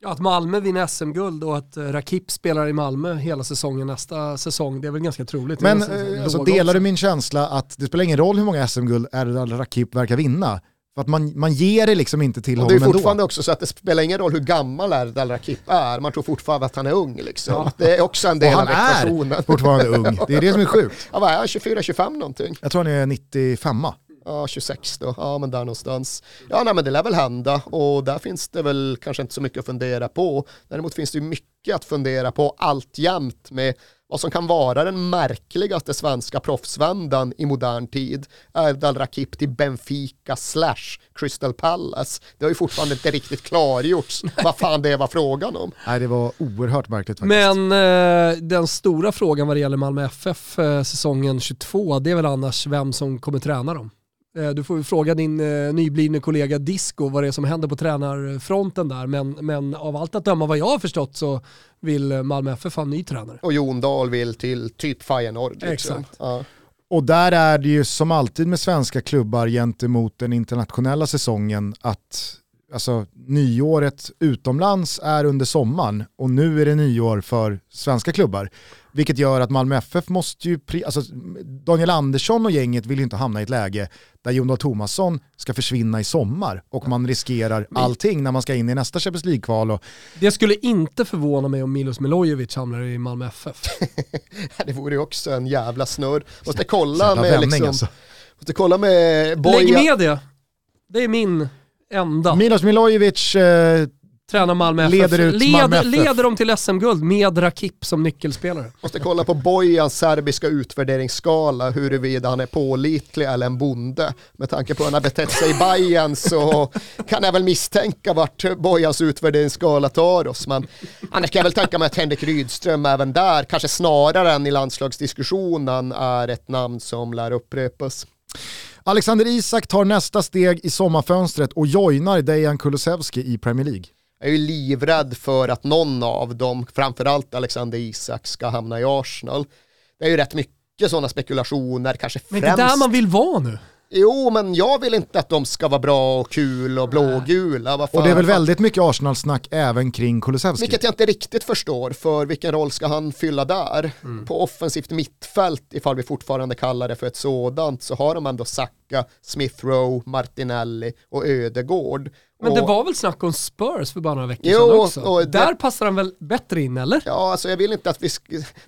Ja. Ja, Att Malmö vinner SM-guld och att eh, Rakip spelar i Malmö hela säsongen nästa säsong, det är väl ganska troligt. Men eh, alltså, delar du min känsla att det spelar ingen roll hur många SM-guld Erdal Rakip verkar vinna? För att man, man ger det liksom inte till Och det är honom fortfarande ändå. också så att det spelar ingen roll hur gammal Erdal Rakip är, man tror fortfarande att han är ung liksom. Det är också en del han av ekvationen. är fortfarande ung. Det är det som är sjukt. Ja, vad är han? 24-25 någonting? Jag tror han är 95 Ja, 26 då. Ja, men där någonstans. Ja, nej, men det lär väl hända och där finns det väl kanske inte så mycket att fundera på. Däremot finns det ju mycket att fundera på alltjämt med vad som kan vara den märkligaste svenska proffsvändan i modern tid. Erdal Rakip till Benfica slash Crystal Palace. Det har ju fortfarande inte riktigt klargjorts vad fan det var frågan om. Nej, det var oerhört märkligt faktiskt. Men eh, den stora frågan vad det gäller Malmö FF eh, säsongen 22, det är väl annars vem som kommer träna dem. Eh, du får fråga din eh, nyblivne kollega Disco vad det är som händer på tränarfronten där, men, men av allt att döma vad jag har förstått så vill Malmö FF ha en ny tränare. Och Jon Dahl vill till typ Feyenoord. Liksom. Exakt. Ja. Och där är det ju som alltid med svenska klubbar gentemot den internationella säsongen att alltså, nyåret utomlands är under sommaren och nu är det nyår för svenska klubbar. Vilket gör att Malmö FF måste ju, alltså Daniel Andersson och gänget vill ju inte hamna i ett läge där Jon Dahl Tomasson ska försvinna i sommar och man riskerar allting när man ska in i nästa Champions League-kval. Och Det skulle inte förvåna mig om Milos Milojevic hamnar i Malmö FF. Det vore ju också en jävla snurr. Måste kolla med liksom, alltså. måste kolla med Lägg Boja. med det. Det är min enda. Milos Milojevic eh, Tränar Malmö FF. Leder ut Led, Malmö FF. Leder dem till SM-guld med Rakip som nyckelspelare. Måste kolla på Bojans serbiska utvärderingsskala huruvida han är pålitlig eller en bonde. Med tanke på hur han har betett sig i Bayern så kan jag väl misstänka vart Bojans utvärderingsskala tar oss. Men annars kan jag väl tänka mig att Henrik Rydström även där, kanske snarare än i landslagsdiskussionen, är ett namn som lär upprepas. Alexander Isak tar nästa steg i sommarfönstret och joinar Dejan Kulusevski i Premier League. Jag är ju livrädd för att någon av dem, framförallt Alexander Isak, ska hamna i Arsenal. Det är ju rätt mycket sådana spekulationer, kanske Men det är främst... där man vill vara nu. Jo, men jag vill inte att de ska vara bra och kul och blågula. Vad Och det är väl väldigt mycket Arsenal-snack även kring Kulusevski. Vilket jag inte riktigt förstår, för vilken roll ska han fylla där? På offensivt mittfält, ifall vi fortfarande kallar det för ett sådant, så har de ändå Saka, Smith Rowe, Martinelli och Ödegård. Men det var väl snack om Spurs för bara några veckor Jo, sedan också? och det- Där passar han väl bättre in, eller? Ja, alltså jag vill inte att vi,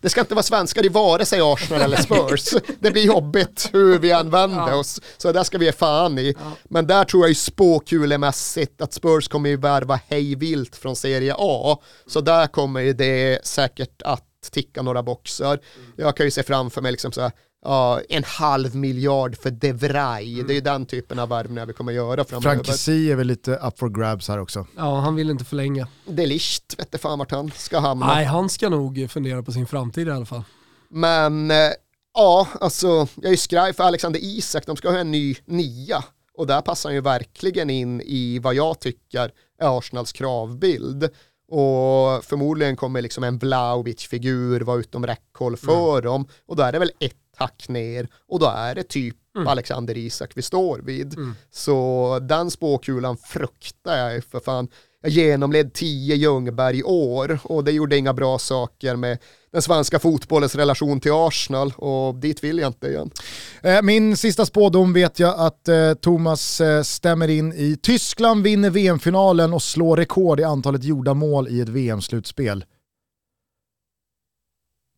det ska inte vara svenskar i vare sig Arsenal eller Spurs. Det blir jobbigt hur vi använder oss, så där ska vi ge fan i. Men där tror jag ju spåkulemässigt att Spurs kommer ju värva hejvilt från Serie A, så där kommer ju det säkert att ticka några boxar. Jag kan ju se framför mig liksom så här, ja, en halv miljard för De Vrij. Det är ju den typen av värvningar vi kommer göra framöver. Frankesi är väl lite up for grabs här också. Ja, han vill inte förlänga. De Ligt, vet fan vart han ska hamna. Nej, han ska nog fundera på sin framtid i alla fall. Men eh, ja, alltså jag är ju skraj för Alexander Isak, de ska ha en ny nia. Och där passar han ju verkligen in i vad jag tycker är Arsenals kravbild. Och förmodligen kommer liksom en Vlahovic-figur vara utom räckhåll för dem. Och då är det väl ett hack ner och då är det typ Alexander Isak vi står vid. Så den spåkulan fruktar jag för fan. Jag genomled 10 Ljungberg i år och det gjorde inga bra saker med den svenska fotbollens relation till Arsenal och dit vill jag inte igen. Eh, Min sista spådom vet jag att eh, Thomas eh, stämmer in i. Tyskland vinner VM-finalen och slår rekord i antalet gjorda mål i ett VM-slutspel.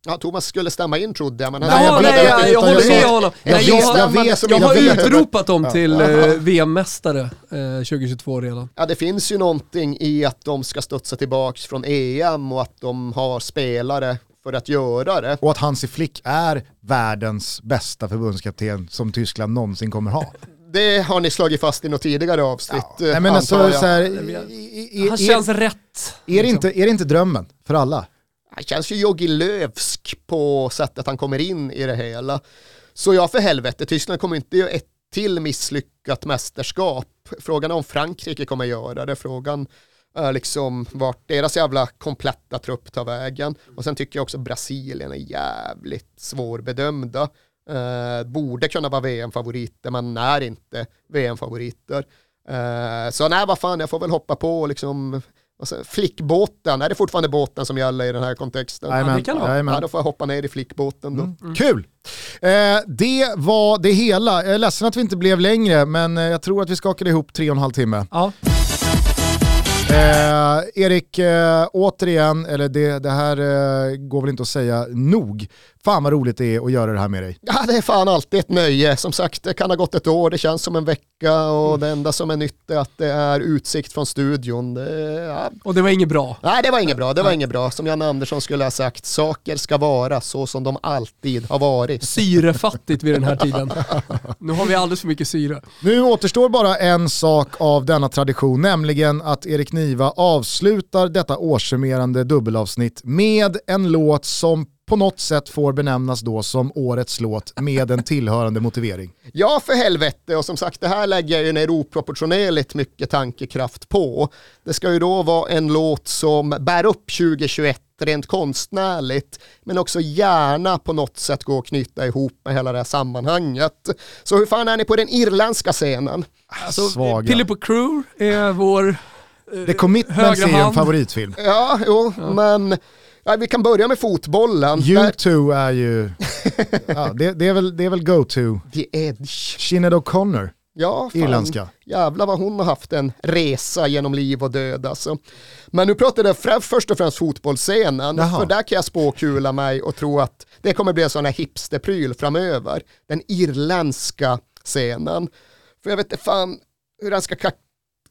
Ja, Thomas skulle stämma in trodde jag, men Nej, han jag Ja, nej, jag- jag, jag utan håller jag med honom. jag Nej, jag, jag vet- jag har jag utropat dem Ja. till eh, VM-mästare eh, 2022 redan. Ja, det finns ju någonting i att de ska studsa tillbaks från EM och att de har spelare för att göra det. Och att Hansi Flick är världens bästa förbundskapten som Tyskland någonsin kommer ha. Det har ni slagit fast i något tidigare avsnitt. eh, Nej, men alltså, antar jag. så här, i- i- Han är, känns rätt. är, det inte, är det inte drömmen för alla? Han känns ju Jogi Löwsk på sättet han kommer in i det hela. Så ja, för helvete, Tyskland kommer inte göra ett till misslyckat mästerskap. Frågan är om Frankrike kommer göra det. Frågan är liksom vart deras jävla kompletta trupp tar vägen. Och sen tycker jag också Brasilien är jävligt svårbedömda. Eh, borde kunna vara VM-favoriter, men är inte VM-favoriter. Eh, så nej, vad fan, jag får väl hoppa på liksom Alltså, flickbåten, är det fortfarande båten som gäller i den här kontexten? Jajamän, det kan vara. Ja, då får jag hoppa ner i flickbåten då. Kul! Eh, det var det hela. Jag är ledsen att vi inte blev längre, men eh, jag tror att vi skakade ihop tre och en halv timme. Ja. Eh, Erik, eh, återigen, eller det, det här eh, går väl inte att säga nog. Fan vad roligt det är att göra det här med dig. Ja, det är fan alltid ett nöje. Som sagt, det kan ha gått ett år, det känns som en vecka och det enda som är nytt är att det är utsikt från studion. Det, ja. Och det var inget bra. Nej, det var inget bra, det var inget bra. Som Janne Andersson skulle ha sagt, saker ska vara så som de alltid har varit. Syrefattigt vid den här tiden. Nu har vi alldeles för mycket syre. Nu återstår bara en sak av denna tradition, nämligen att Erik Niva avslutar detta årssummerande dubbelavsnitt med en låt som på något sätt får benämnas då som årets låt med en tillhörande motivering. Ja, för helvete. Och som sagt, det här lägger jag ju ner oproportionerligt mycket tankekraft på. Det ska ju då vara en låt som bär upp 2021 rent konstnärligt, men också gärna på något sätt gå att knyta ihop med hela det här sammanhanget. Så hur fan är ni på den irländska scenen? Alltså, Svaga. Pilly Crew är vår... The Commitments är en hand. favoritfilm. Ja, jo, men ja, vi kan börja med fotbollen. Där, U2 är ju, ja, det, det, är väl, det är väl go-to. The Edge. Sinead O'Connor, Ja, fan. irländska. Jävlar vad hon har haft en resa genom liv och död alltså. Men nu pratar jag frä- först och främst fotbollsscenen, Jaha. för där kan jag spåkula mig och tro att det kommer bli en sån här hipsterpryl framöver. Den irländska scenen. För jag vet inte fan hur den ska ka-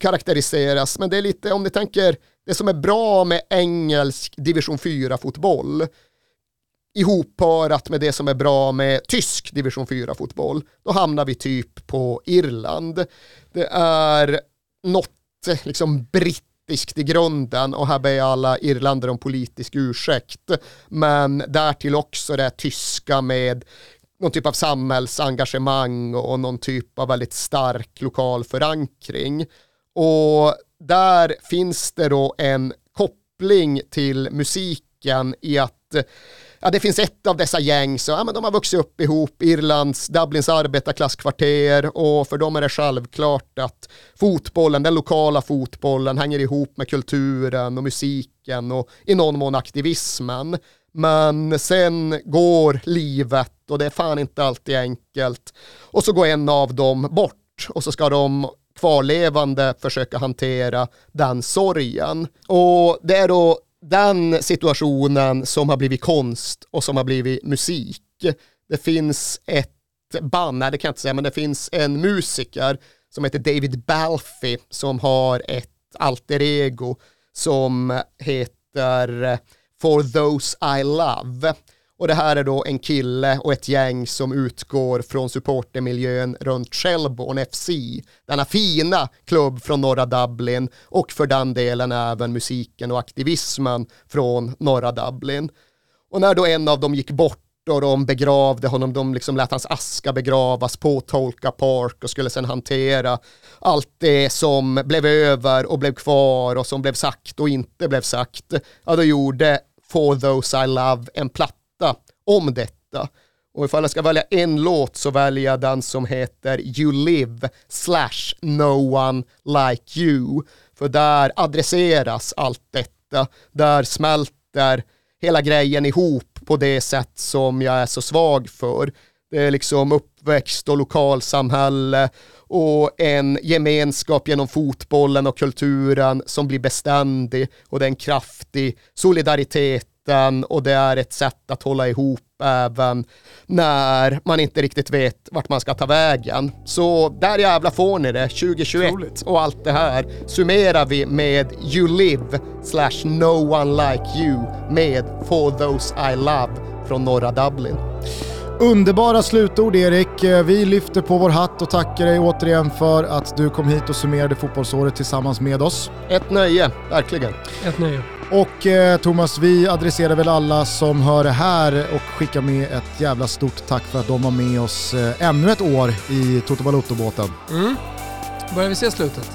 karaktäriseras, men det är lite, om ni tänker, det som är bra med engelsk division 4-fotboll, ihopparat med det som är bra med tysk division 4-fotboll, då hamnar vi typ på Irland. Det är något eh, liksom brittiskt i grunden och här ber jag alla irländare om politisk ursäkt. Men därtill också det tyska med någon typ av samhällsengagemang och någon typ av väldigt stark lokal förankring. Och där finns det då en koppling till musiken i att ja, det finns ett av dessa gäng, så ja, men de har vuxit upp ihop, Irlands, Dublins arbetarklasskvarter och för dem är det självklart att fotbollen, den lokala fotbollen hänger ihop med kulturen och musiken och i någon mån aktivismen. Men sen går livet och det är fan inte alltid enkelt. Och så går en av dem bort och så ska de kvarlevande försöka hantera den sorgen. Och det är då den situationen som har blivit konst och som har blivit musik. Det finns ett band, nej det kan jag inte säga, men det finns en musiker som heter David Balfi som har ett alter ego som heter For Those I Love. Och det här är då en kille och ett gäng som utgår från supportermiljön runt Shelbourne FC. Denna fina klubb från norra Dublin och för den delen även musiken och aktivismen från norra Dublin. Och när då en av dem gick bort och de begravde honom, de liksom lät hans aska begravas på Tolka Park och skulle sedan hantera allt det som blev över och blev kvar och som blev sagt och inte blev sagt. Ja, då gjorde For Those I Love en platta om detta. Och ifall jag ska välja en låt så väljer jag den som heter You Live slash No One Like You. För där adresseras allt detta. Där smälter hela grejen ihop på det sätt som jag är så svag för. Det är liksom uppväxt och lokalsamhälle och en gemenskap genom fotbollen och kulturen som blir beständig och det är en kraftig solidaritet mitten och det är ett sätt att hålla ihop även när man inte riktigt vet vart man ska ta vägen. Så där jävla får ni det, 2021 Troligt. och allt det här summerar vi med You Live slash No One Like You med For Those I Love från norra Dublin. Underbara slutord Erik. Vi lyfter på vår hatt och tackar dig återigen för att du kom hit och summerade fotbollsåret tillsammans med oss. Ett nöje, verkligen. Ett nöje. Och eh, Thomas, vi adresserar väl alla som hör det här och skickar med ett jävla stort tack för att de var med oss eh, ännu ett år i Toto Balotto-båten. Mm. Börjar vi se slutet?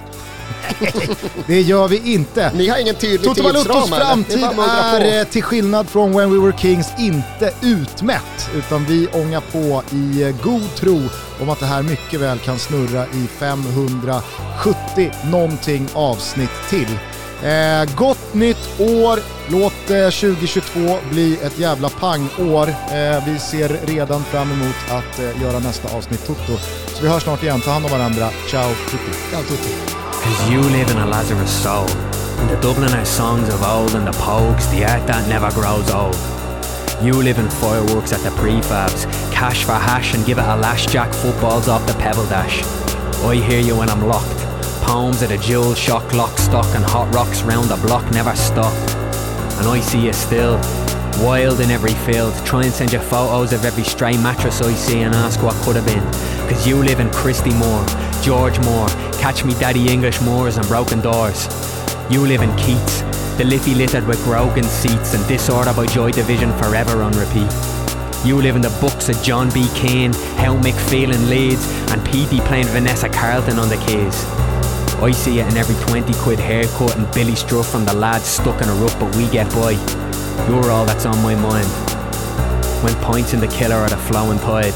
det gör vi inte. Ni har ingen tydlig Toto Balottos framtid är eh, till skillnad från When We Were Kings inte utmätt. Utan vi ångar på i eh, god tro om att det här mycket väl kan snurra i 570 någonting avsnitt till. Eh, gott nytt år, låt eh, 2022 bli ett jävla pangår. Eh, vi ser redan fram emot att eh, göra nästa avsnitt Toto. Så vi hörs snart igen, ta hand om varandra. Ciao tutti. Ciao tutti. Cause you live in a Lazarus soul. And the Dubliner songs of old and the pogues, the art that never grows old. You live in fireworks at the prefabs, cash for hash and give it a lash jack footballs off the pebble dash. I hear you when I'm locked poems of the jewel shock, lock, stock, and hot rocks round the block never stop. And I see you still, wild in every field. Try and send you photos of every stray mattress I see and ask what could have been. Cause you live in Christy Moore, George Moore, Catch Me Daddy English Moors and Broken Doors. You live in Keats, the Liffey littered with broken seats and disorder by Joy Division forever on repeat. You live in the books of John B. Kane, How McPhelan leads, and Petey playing Vanessa Carlton on the keys. I see it in every 20 quid haircut and Billy Struff from the lads stuck in a rut, but we get by. You're all that's on my mind. When points in the killer are the flowing tide,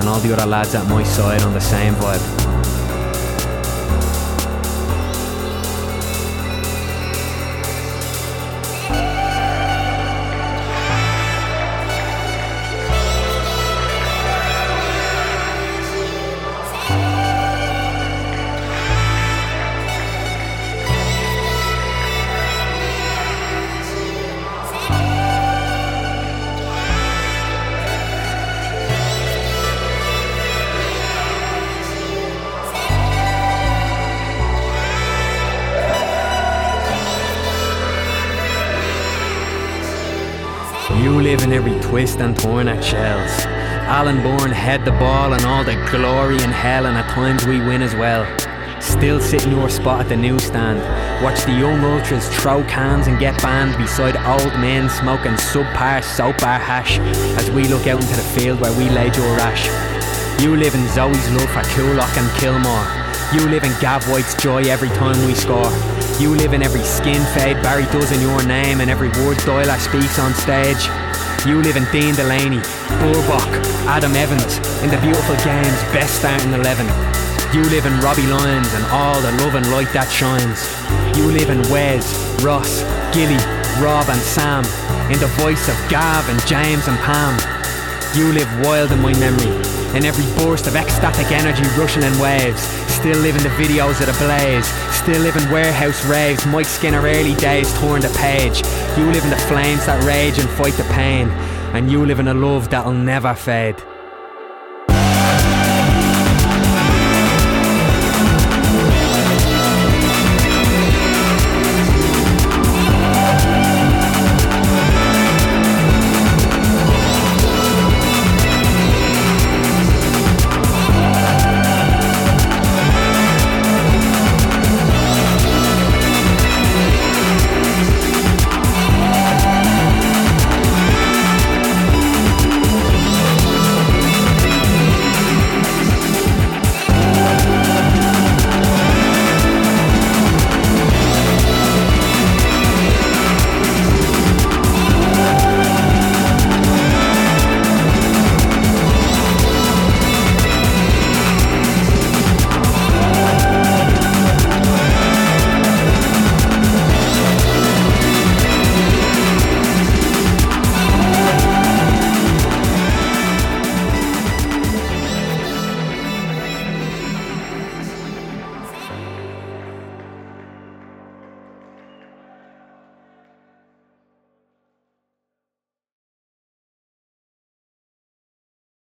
and all the other lads at my side on the same vibe. Twist and torn at shells. Alan Bourne head the ball and all the glory in hell, and at times we win as well. Still sit in your spot at the newsstand. Watch the young ultras throw cans and get banned beside old men smoking subpar soap bar hash as we look out into the field where we laid your ash. You live in Zoe's love for Coolock and Kilmore. You live in Gav White's joy every time we score. You live in every skin fade Barry does in your name and every word Doyle speaks on stage. You live in Dean Delaney, Bulbuck, Adam Evans, in the beautiful game's best starting 11. You live in Robbie Lyons and all the love and light that shines. You live in Wes, Ross, Gilly, Rob and Sam, in the voice of Gav and James and Pam. You live wild in my memory, in every burst of ecstatic energy rushing in waves. Still live in the videos of the blaze, still live in warehouse raves. Mike Skinner early days torn the page. You live in the flames that rage and fight the pain, and you live in a love that'll never fade.